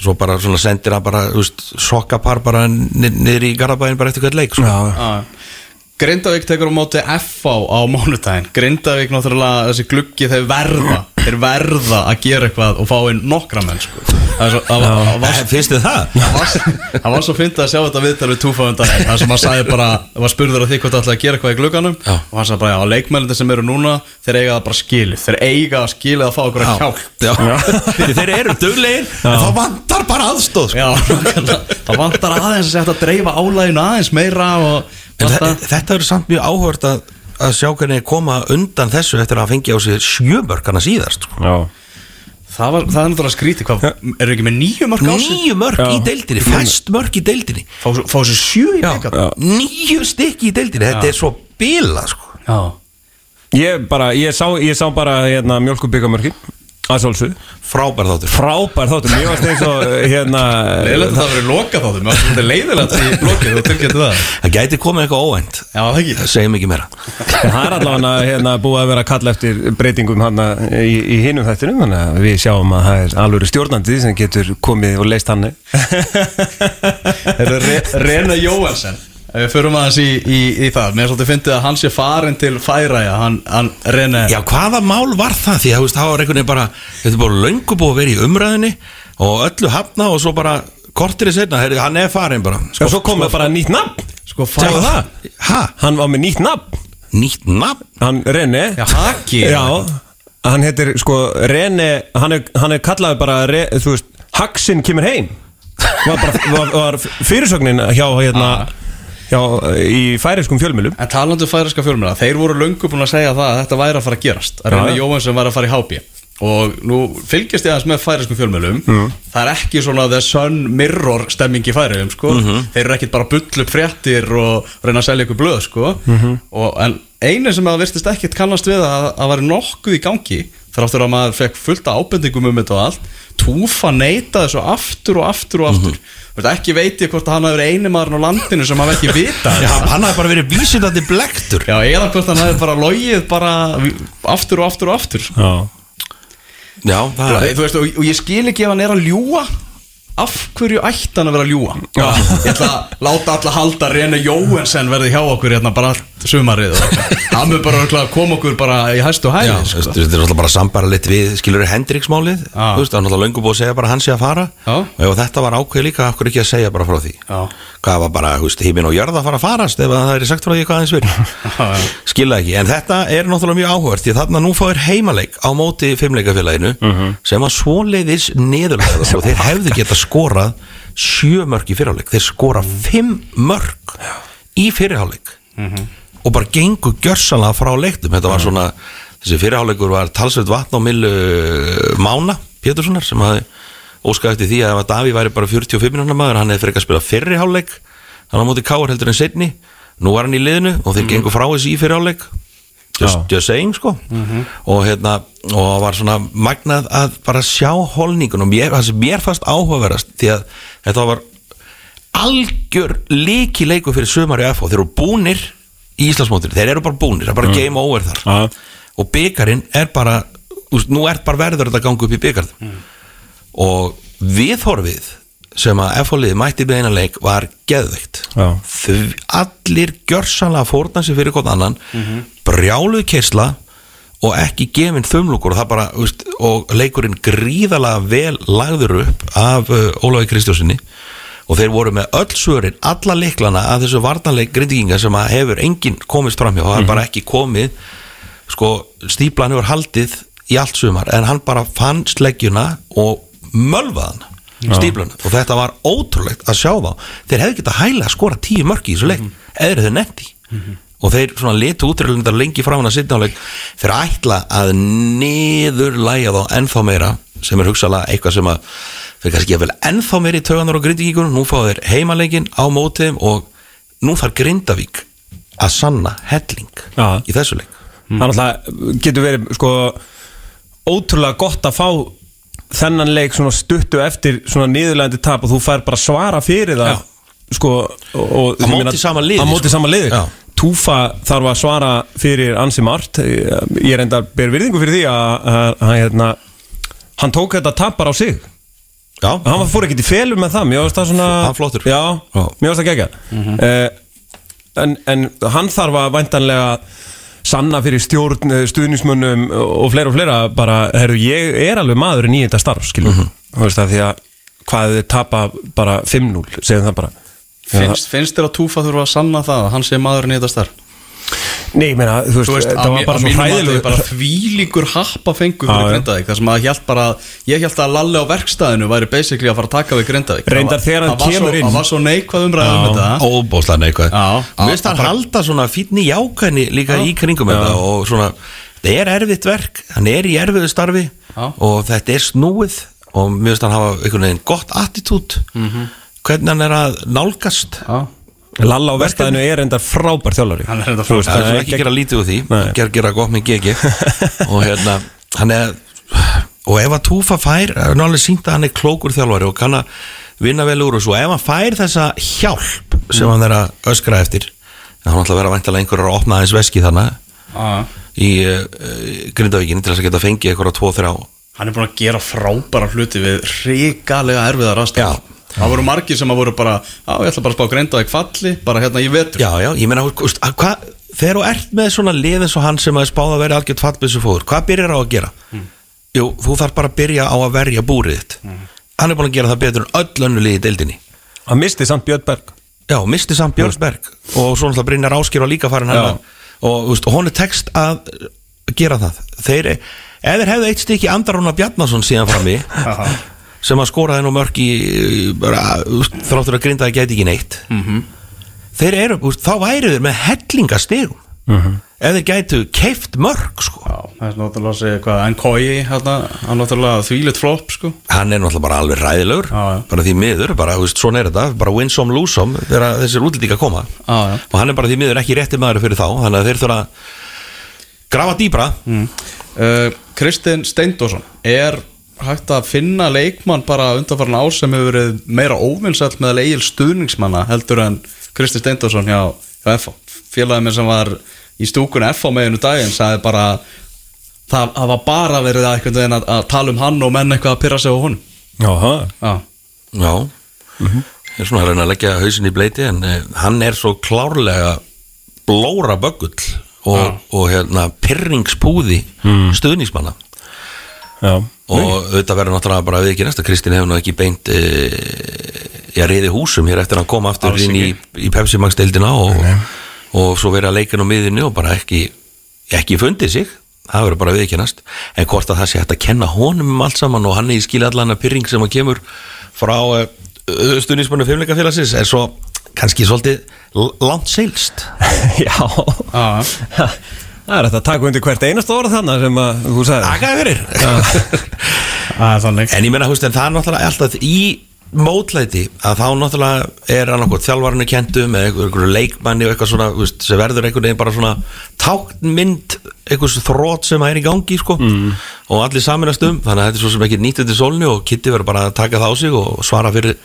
svo bara svona sendir hann bara, veist, sokkapar bara ni- niður í Garabæin bara eftir hvert leik sko. Já, Já. Grindavík tekur á móti FH á mánudaginn Grindavík náttúrulega þessi gluggi þeir verða þeir verða að gera eitthvað og fá inn nokkra menn sko. Eh, finnst þið það? það, var, svo fyndið að sjá þetta viðtal við túfáðundaginn það sem hann sagði bara, það var spurður að því hvort það ætlaði að gera eitthvað í glugganum Já. og hann sagði bara, já, leikmælindi sem eru núna þeir eiga það bara skilið, þeir eiga að skilið að fá okkur að hjálp. Þeir eru duglegir en þá vantar bara aðstóð sko. Það vantar aðeins að dreifa álæginu aðeins meira og En vantar- þe- þetta eru samt mjög áhört að, að sjá hvernig koma undan þessu eftir að fengja á sig sjömörkana síðast sko. já Það, var, það er náttúrulega skrítið, hvað, eru ekki með nýju mörg á sig? Níu mörk Já. í deildinni, fæst mörk í deildinni Fá, fá sér sjö í Já, byggat? níu stykki í deildinni Þetta er svo bila sko. Já. Ég bara, ég sá, ég sá bara hérna mjölkubíkamörkin að svolsug Frábær þáttur. Frábær þáttur, mér varst eins og hérna Leiðilegt að það verið loka þáttum Mér finnst þetta leiðilegt í lokið Þú tilgætti það. Það gæti komið eitthvað óvænt. Já, það ekki. Segjum ekki meira. Það er allavega hérna, búið að vera að kalla eftir breytingum hana, í, í hinum þættinum þannig að við sjáum að það er alveg stjórnandi sem getur komið og leist hann. Þetta er Re Rena Jóhansen Ef Við förum aðeins í, í, í það Mér er svolítið fyndið að hann sé farin til færæja Hann, hann Rene Já, hvaða mál var það? Því að þú veist, það var einhvern veginn bara Þetta er bara löngu búið að vera í umræðinni Og öllu hafna og svo bara Kortir í setna, heyrðu, hann er farin bara og svo komið bara nýtt nafn Sko Sjáðu fæ það? Ha? Hann var með nýtt nafn Nýtt nafn? Hann Rene Já, Haki Já, hann heitir sko Rene, hann er, hann er kallaði bara re, þú veist, Haxin kemur heim var, bara, var, var fyrirsögnin hjá hérna hjá, í færiskum fjölmjölum En talandu færiska fjölmjöla, þeir voru löngu búin að segja það að þetta væri að fara að gerast að Já, Reyna já. Jóhansson var að fara í hábí og nú fylgjast ég aðeins með færiskum fjölmjölum Mm. það er ekki svona the sun mirror stemming í færiðum sko. Mhm. þeir eru ekkit bara að bulla upp fréttir og reyna að selja ykkur blöð sko. Mhm. og, en einu sem að virtist ekkit kannast við að að væri nokkuð í gangi þráttur að maður fekk fullt af ábendingum um þetta og allt Túfa neitaði svo aftur og aftur og aftur. Mm ekki veit ég hvort að hann hafi verið eini maðurinn á landinu sem hafi ekki vita Já, hann hafði bara verið vísindandi blektur Já, eða hvort hann hefði bara logið bara aftur og aftur og aftur. Já. Já, það Þú er veist, og, og ég skil ekki ef hann er að ljúa af hverju ætti hann að vera að ljúa ég ætla að láta alla halda Rene Jóensen verði hjá okkur hérna bara allt sumarið hann mun bara örugglega koma okkur bara í hæstu hæði sko. þetta er alltaf bara sambara lit við skilur Hendriksmálið, Já. þú veist, það er alltaf löngu búið að segja bara hann sé að fara. Já. og þetta var ákveð líka, af hverju ekki að segja bara frá því? Já. hvað var bara, þú veist, hímin og jörð að fara að farast ef það er sagt frá því hvað aðeins verið skilða ekki, en þetta er náttúrulega mjög áhugart skorað sjö mörg í fyrirháleik, þeir skora fimm mörg í fyrirháleik og bara gengur gjörsanlega frá leiktum, þetta var svona þessi fyrirháleikur var talsveit vatn á millu Mána Péturssonar sem hafði óskað eftir því að Daví væri bara 45 minúna maður, hann hefði fyrir ekki að spila fyrri háleik hann á móti káar heldur en setni nú var hann í liðinu og þeir gengur frá þessi í fyrri háleik just, just saying sko. Og hérna og var svona magnað að bara sjá holningun og mér, það sem mér fannst áhugaverast því að þetta var algjör líki leiku fyrir sumar í FH, þeir eru búnir í Íslandsmótinu, þeir eru bara búnir. Það er bara game over þar. Já. og byggarinn er bara úst, nú er bara verður þetta að ganga upp í byggarð og viðhorfið sem að FH-lið mætti með einan leik var geðveikt. Já. Þau, allir gjörsanlega fórnansi fyrir hvort annan brjáluð kersla og ekki gefin þumlugur og bara, úst, og leikurinn gríðalega vel lagður upp af uh, Ólafi Kristjásinni og þeir voru með öll svörin, alla liklana að þessu varnanleik grindíkinga sem að hefur enginn komist framhjá. Og það er bara ekki komið. Sko, stíplan hefur haldið í allt sumar en hann bara fann sleggjuna og mölvaðan stípluna og þetta var ótrúlegt að sjá þá. Þeir hefðu getað hæla að skora tíu mörki í þessu leik eða þeir netti og þeir svona letu útrýlundar lengi frá hann að sitja á leik þeir ætla að niðurlæja þá ennþá meira sem er hugsalega eitthvað sem að þeir kannski að vel ennþá meira í töganar og grindvíkingunum nú fá þeir heimaleikin á mótiðum og nú þarf Grindavík að sanna helling Já. í þessu leik. Þannig að getur verið sko ótrúlega gott að fá þennan leik svona stuttu eftir svona niðurlegandi tap og þú fær bara svara fyrir það sko og, ég móti sama liði, á móti sko. sama liði. Túfa þarf að svara fyrir ansi margt. Ég er enda ber virðingu fyrir því að, að, að hérna, hann tók þetta tap bara á sig. Já, hann fór ekkert í felum með það mér varst það svona Hann flottur. já, mér varst það gegja en, en hann þarf að væntanlega sanna fyrir stjórn, eh, stuðningsmönnum og fleira og fleira bara, herru, ég er alveg maðurinn í þetta starf, skiljum mm -hmm. veist það því að hvað þið tapa bara 5-0, segjum það bara. Finnst, finnst þér að Túfa þurfa að sanna það að hann sé maðurinn í þetta starf Nei, ég meina, þú veist, Þú veist, það að var bara svo hræðilegu bara þvílíkur happa fengu fyrir. Grindavík þar sem að ég held bara ég held að Lalli á verkstæðinu væri basically að fara að taka við Grindavík Reyndar þegar hann kemur svo- inn. það var svo neikvað umræða um Já. þetta óbóðslega neikvæð Já. Mér finnst hann halda svona fínni jákvæðni líka í kringum þetta og svona þetta er erfitt verk, hann er í erfiðu starfi og þetta er snúið og mér finnst hann hafa einhvern veginn gott attitút hvernig hann er að nálgast Já. Lalla á verstaðinu er enda frábær þjálfari. Hann er enda Þú veist, Það er svo ekki ekki gera lítið úr því. Nei. Ger, Gera gott með GG Og hérna Hann er Og ef að Túfa fær Það er náttúrulega sínt að hann er klókur þjálfari Og kann að vinna vel úr Og ef hann fær þessa hjálp Sem hann er að öskra eftir Það hann ætla að vera væntalega einhverjar að opna aðeins veski þannig Já. Í uh, Grindavíkinni Til þess að geta fengið einhverja tvo, þrjá. Hann er búin að gera frábæra hluti við ríkalega erfiða rast Já. Það voru margir sem að voru bara Já, ég ætla bara að spá greindaði falli Bara hérna í vetur. Já, já, ég meina, hvað Þegar þú ert með svona lið eins og hann sem að spáða að vera algjört fallbissu fóður, hvað byrjar á að gera? Jú, þú þarf bara að byrja á að verja búrið þitt. Hann er búin að gera það betur en öll önnu lið í deildinni. Hann misti samt Björn Berg. Já, misti samt Björnsberg og svo náttúrulega Brynjar Áskir og líka farin hann og veist, hún er text að gera það. Þeir, ef þeir hefðu eitt stykki Andarúna Bjarnason síðan frammi sem að skoraði nú mörg í veist, þráttur að grindaði gæti ekki neitt. Þeir eru, þú veist, þá væri þeir með hellingastegum ef þeir gætu keift mörg sko. Já, það er náttúrulega að segja hvað Nkoi, hérna, hann er náttúrulega þvílitt flopp sko. Hann er náttúrulega bara alveg ræðilegur Já, já. bara því miður, bara, þú veist, svona er þetta. Bara win some, lose some, þegar þessir útlendinga koma. Já, já. og hann er bara því miður ekki rétti maður fyrir þá, þannig að þeir þurfa að grafa dýbra uh, Kristinn Steindósson Er hægt að finna leikmann bara undanfarn ár sem hefur verið meira óvinnsall með eigil stuðningsmanna heldur en Kristinn Steindósson hjá, hjá FH Félagið minn sem var í stúkunni FH meðinu daginn sagði bara það, það var bara verið að, að, að tala um hann og menn eitthvað að pyrra sig á honum. Jáha Já, Já, ég er svona að reyna að leggja hausin í bleiti en uh, hann er svo klárlega blóra böggull og, og hérna pyrringspúði stuðningsmanna. Já og auðvitað verður náttúrulega bara við ekki næsta Kristín hefur nú ekki beint e, ég reyði húsum hér eftir að hann kom aftur Alls inn í, í Pepsi Max deildina og, og svo verið að leika nú miðinu og bara ekki ekki fundið sig. Það verður bara við ekki næst. En hvort að það sé hægt að kenna honum um allt saman og hann er í skilja allan að pyrring sem að kemur frá uh, stuðnismannu fimmleikafélagsins er svo kannski svolítið langt seilst. Já, Það er þetta að taka undir hvert einast orð þannig sem að þú sagði Agaði fyrir. Það er þannig. En ég meina, húst, en það er náttúrulega alltaf í mótlæti að þá náttúrulega er hann okkur þjálfarinu kentum eða einhver, einhver leikmanni og eitthvað svona húst, sem verður einhvern veginn bara svona táknmynd einhvers þrótt sem er í gangi sko. Mm. og allir saminast um þannig að þetta er svo sem ekki nýttið til sólni og Kitty verður bara að taka það á sig og svara fyrir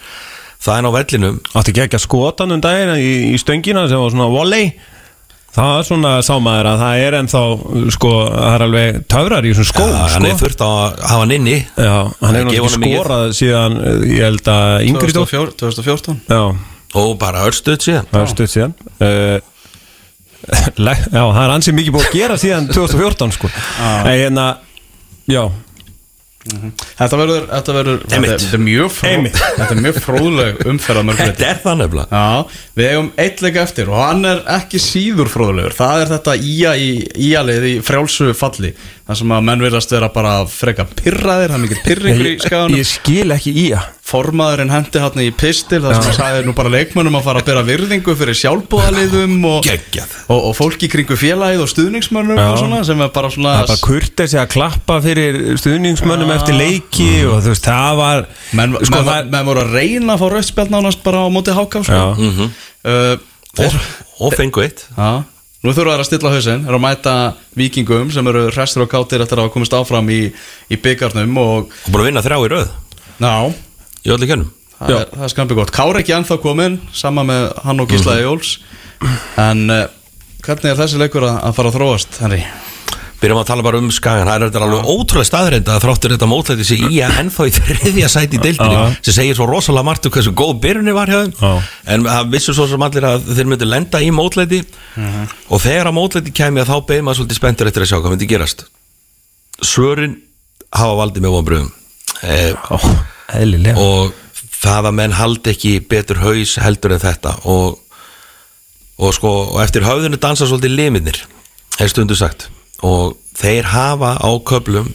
það en á vellinum. Átti ekki ekki að skotan um daginn í, í stöngina sem var svona volley Það er svona sá maður að það er ennþá sko, það er alveg töfrar í þessum skóm ja, hann sko. er þurft að hafa hann inni. Já, hann hefur Gefa náttúrulega skorað síðan ég held að yngri dótt 2014 2014 Já, og bara örstuð síðan. Það er stutt síðan. Uh, Já, það er ansið mikið búið að gera síðan 2014 sko. En hérna, já Þetta verður, þetta verður þetta, Einmitt. þetta er mjög er mjög fróðleg umferð að mörgleiti Þetta er það nefnilega. Já, við eigum eitt leik eftir og hann er ekki síður fróðulegur það er þetta ía í íalið í frjálsu falli þar sem að menn virðast vera bara freka pirraðir, það er mikið pirringur í skaganum ég skil ekki í að formaðurinn hendi hann í pistil þar sem hann sagði nú bara leikmönnum að fara að bera virðingu fyrir sjálfbúðaliðum og, Geggjað. og, og fólki kringu félagið og stuðningsmönnum og svona sem er bara svona Það er bara kurtið sig að klappa fyrir stuðningsmönnum Já. eftir leiki og þú veist, það var menn, sko, menn, það, menn voru að reyna að fá rauðspjald nánast bara á móti háká sko. Já. uh, og, og fengu eitt Já, nú þurfa þær að stilla hausinn er að mæta vikingum sem eru restur og kátir eftir að hafa komist áfram í, í byggarnum og og að vinna þrjá í röð. Ná, í öllu kennum. Það er, það er skampi gott. Kári ekki ennþá komin, sama með hann og Gísla Jóls en uh, hvernig er þessi leikur að, að fara að þróast, Henry? Byrjum að tala bara um skagan, það er þetta alveg ótrúlega staðreind að þráttur þetta mótlæti sig í að ennþá í þriðja sæti í deildinni sem segir svo rosalega margt um hversu góð byrjunni var hjá þeim. En það vissu svo sem allir að þeir myndu lenda í mótlæti. Og þegar að mótlæti kæmi að þá beði maður svolítið spenntur eftir að sjá hvað myndi gerast. Svörin hafa valdið með vonbröðum eh, og það að menn haldi ekki betur haus heldur en þetta. Og, og sko og eftir höfðinu dansa svolítið limirnir er stundu sagt og þeir hafa á köplum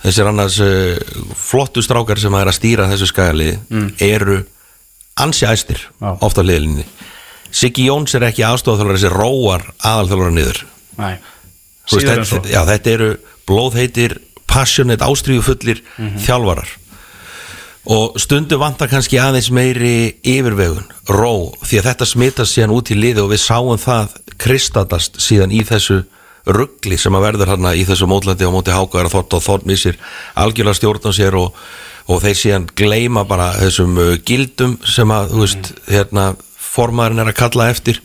þessir annars uh, flottu strákar sem er að stýra þessu skagaliði eru ansi æstir Já. ofta liðlinni. Siggi Jóns er ekki aðstofþjálfur þessi róar aðalþjálfur niður. Þetta, já, þetta eru blóðheitir, passionate, ástríðufullir þjálfarar. Og stundu vantar kannski aðeins meiri yfirvegun, ró því að þetta smitast síðan út í liði og við sáum það kristadast síðan í þessu ruggli sem að verður hérna í þessu mótlandi á móti háka er að þótt og þótt missir algjörlega stjórn á sér og, og þeir síðan gleyma bara þessum uh, gildum sem að, þú veist, hérna formaðurinn er að kalla eftir.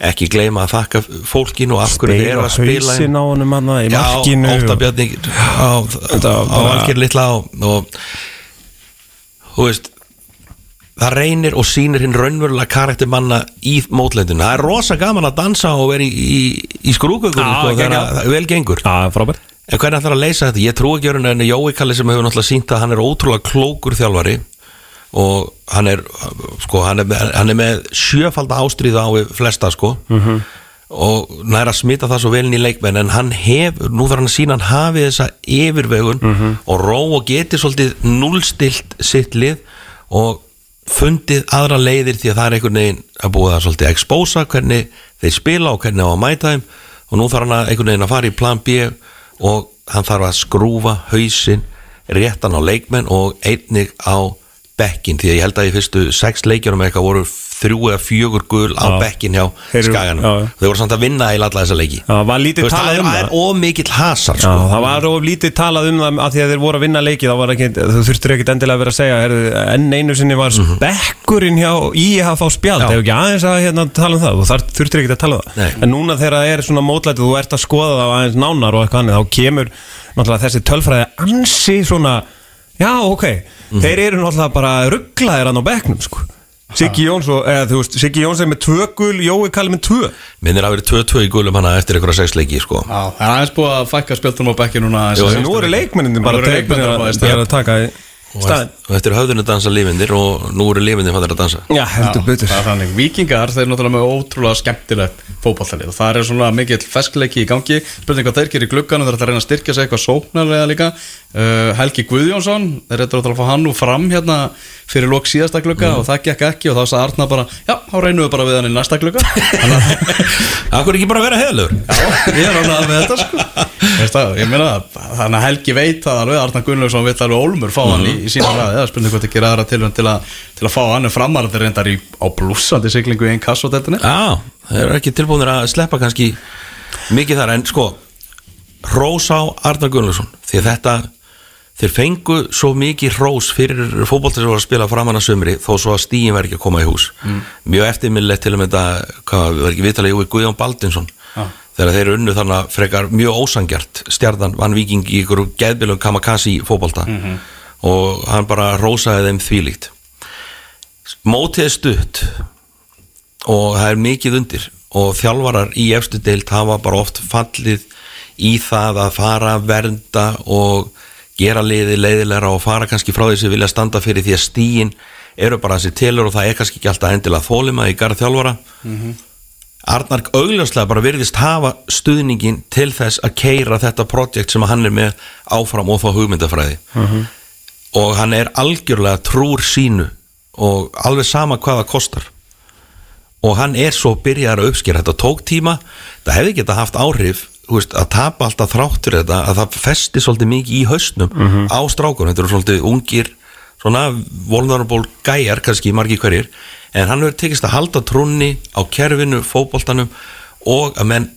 Ekki gleyma að þakka fólkinu og af hverju þeir eru að spila á honum hann í markinu. Óttabjarni á, á, á bara- valgir litla á, og þú veist það reynir og sýnir hinn raunverulega karakter manna í mótlendinu það er rosa gaman að dansa og vera í, í, í skrúkökunum Já, sko, það vel gengur frábært en hvernig ætlar að leysa þetta? Ég trú ekki öðrun en Jói Kalli sem hefur náttúrulega sínt að hann er ótrúlega klókur þjálfari og hann er sko, hann er, hann er með sjöfald ástríða á flesta sko Mhm. og næra að smita það svo vel inn í leikmenn en hann hefur, nú þarf hann að sína hann hafi þessa yfirvegun Mhm. og ró og geti svolítið núlstilt sitt lið og fundið aðra leiðir því að það er einhvern veginn að búið að svolítið expósa hvernig þeir spila og hvernig á að mæta þeim. Og nú þarf hann að einhvern veginn að fara í plan B og hann þarf að skrúfa hausinn réttan á leikmenn og einnig á bekkin því að ég held að í fyrstu sex leikjunum eitthvað voru þrjú eða fjögur gul á bekkin hjá skaganum. þeir voru samt að vinna í alla þessa leiki. Já, var lítið talað það um er, það. er ómikill hasar það var lítið talað um það að því að þeir voru að vinna leiki þá var ekki, þú þurftur ekkit endilega að vera að segja enn einu sinni var spekkurinn hjá IH fá spjald, Mhm. Hefur ekki aðeins að hérna, tala um það, þú þurftur ekkit að tala um það. En núna þegar það er svona mótlætið þú ert að skoða það aðeins nánar og eitthvað svona, já ok. Mhm. þeir eru náttúrulega bara rugglaðir hann á bekknum sko Siggi Jóns og, eða þú veist, Siggi Jóns er með tvö gul, Jói Kalli með tvö minnir að vera 2-2 í gulum hana eftir einhverja sex leiki sko. Já, það er aðeins búið að fækka spjöldunum á bekki núna jú. Nú eru leikmennin bara að taka í og, og eftir höfðinu dansa lífindir og nú eru lífindir fannir að dansa. Já, heldur betur. Það er vikingar, þeir eru náttúrulega með ótrúlega skemmtilegt fótballtalið og það er svona mikill feskleiki í gangi. Spurning hvað þeir gerir í glugganum, þeir ætla að reyna að styrkja sig eitthvað sóknarlega líka. Uh, Helgi Guðjónsson, þeir ætla að fá hann nú fram hérna fyrir lók síðasta glugga og það gekk ekki og þá sagði Arna bara já, þá reynum við bara við hann í næsta glugga. Þannig að ég það, meina þannig að Helgi veit það alveg Arnar Gunnlaugsson vill alveg Ólmur fá hann í, í sína ræði eða spurning hvort ekki aðra tilhörn til, að- til að fá hann en framarðir reyndar í, á blúsandi siglingu í einn kassoteltinni Já, þeir eru ekki tilbúinir að sleppa kannski mikið þar en sko Rós á Arnar Gunnlaugsson því að þetta þeir fengu svo mikið rós fyrir fótbolta sem var að spila framan að sömri þó svo að stíin verði ekki að koma í hús. Mjög eftirminnilegt til að þetta hvað var ekki viðtalið Já. þegar þeir unnu þannig að frekar mjög ósangjart stjarnan vann viking í ykkur geðbilum kamakasi fótbolta. Og hann bara rósaði þeim þvílíkt. Mótið stutt og það er mikið undir. Og þjálfarar í efstu deilt hafa bara oft fallið í það að fara vernda og gera liði leiðilegra og fara kannski frá því sem vilja standa fyrir því að stíin eru bara þessi telur og það er kannski ekki alltaf endilega þólima í garð þjálfara Arnar augljóslega bara virðist hafa stuðningin til þess að keira þetta projekt sem hann er með áfram og þá hugmyndafræði. Og hann er algjörlega trúr sínu og alveg sama hvað það kostar. Og hann er svo byrjar að uppskera. Þetta tók tíma, það hefði geta haft áhrif veist, að tapa alltaf þráttur þetta að það festi svolítið mikið í haustnum á strákunum, þetta eru svolítið ungir svona vulnerable gæjar kannski margir hverjir, en hann hefur tekist að halda trúnni á kerfinu fótboltanum og að menn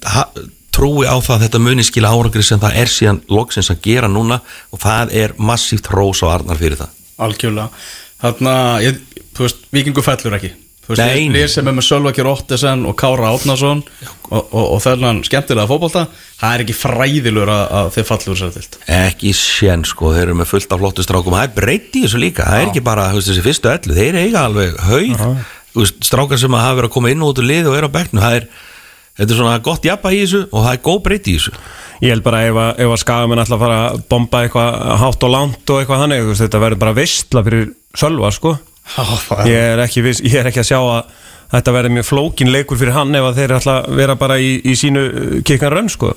trúi á það að þetta muni skila árangri sem það er síðan loksins að gera núna. Og það er massíft rós og arnar fyrir það. Algjörlega. Þú veist, vikingu fellur ekki Lið sem er með Sölvaki Rottesen og Kára Átnason og, og, og þennan skemmtilega fótbolta. Það er ekki fræðilur að, að þeir fallur sér til ekki sén sko, þeir eru með fullt af flottu strákum. Það er breytt í þessu líka, það er ekki bara þú veist, þessi fyrstu ellu, þeir eiga alveg haug strákar sem að hafa verið að koma inn og út úr lið og eru á bekknu, það er þetta er svona gott jafna í þessu og það er góð breytt í þessu. Ég held bara ef að, ef að skagamenn ætla að fara að bomba eitthvað hátt og langt og eitthvað þannig þetta verður bara vistla fyrir Sölva sko ég er, ekki viss, ég er ekki að sjá að þetta verður mjög flókin leikur fyrir hann ef að þeir ætla að vera bara í, í sínu kikkan rönn sko.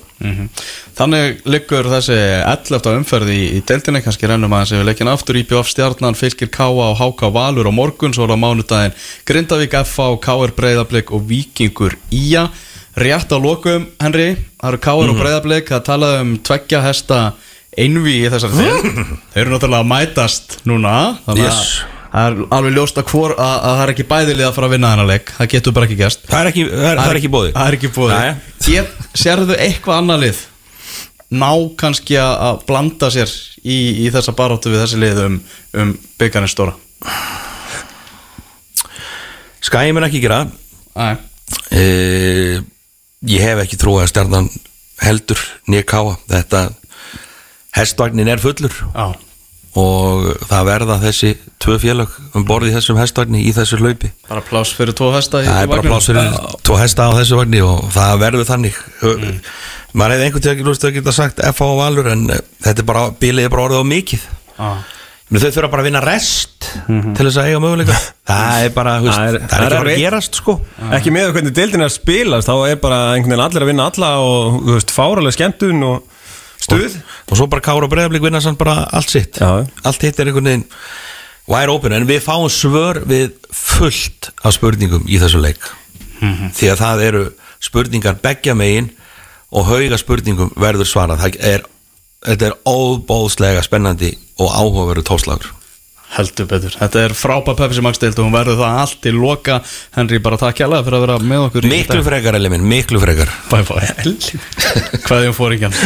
Þannig liggur þessi 11. umferð í, í deildinni, kannski rennum aðeins yfir leikin aftur. IPF stjarnan, Fylgir Káa og HK Valur á morgun, svo er það mánudaginn Grindavík FA, KR Breiðablик og Víkingur Ía. Rétt á lokum, Henry, það eru KR og Breiðablik það talaði um tveggja hesta einví í þessari þér Þau eru náttúrulega að mætast núna Þannig að Yes. Það er alveg ljóst að, hvor, að, að það er ekki bæðilið að fara að vinna þennan leik. Það getur bara ekki gæst Það er ekki, það er, ekki bóði Það er ekki Jæja. Get, Sérðu eitthvað annað lið? Ná kannski að blanda sér í, í þessa baróttu við þessi lið um, um byggarnir stóra? Skæði mér ekki gera. Uh, Ég hef ekki trú að stjarnan heldur nýja káa Þetta hestvagnin er fullur. Á, og það verða þessi tvö félag um borði í þessum hestvagni í þessu hlaupi. Bara pláss fyrir tvo hesta það er bara pláss fyrir tvo hesta á þessu vagni og það verður þannig. Mm. maður hefði einhvern lúst að geta sagt FH og Valur en uh, þetta er bara, bilið er bara orðið á mikið. Men þau þurfa bara að vinna rest til þess að eiga möguleika. Það er bara, veist, Það er- það er, ekki bara að gerast sko. Ekki með hvernig deildin er að spilast Þá er bara einhvern veginn allir að vinna alla Og þú veist, fáralega skemmtun og stuð? Og svo bara Kára og Breiðablík vinna samt bara allt sitt. Já. allt hitt er einhvern veginn wide open en við fáum svör við fullt af spurningum í þessu leik. Því að það eru spurningar beggja megin og hauga spurningum verður svarað. Það er, þetta er óbóðslega spennandi og áhugaveru tóslagur. Heldur betur, þetta er frábæð Pepsi Max deild og hún verður það allt til loka. Henry bara takk hjálpa fyrir að vera með okkur í miklu frekar, Elli minn, miklu frekar. Bye bye hvað þið fór ekki hann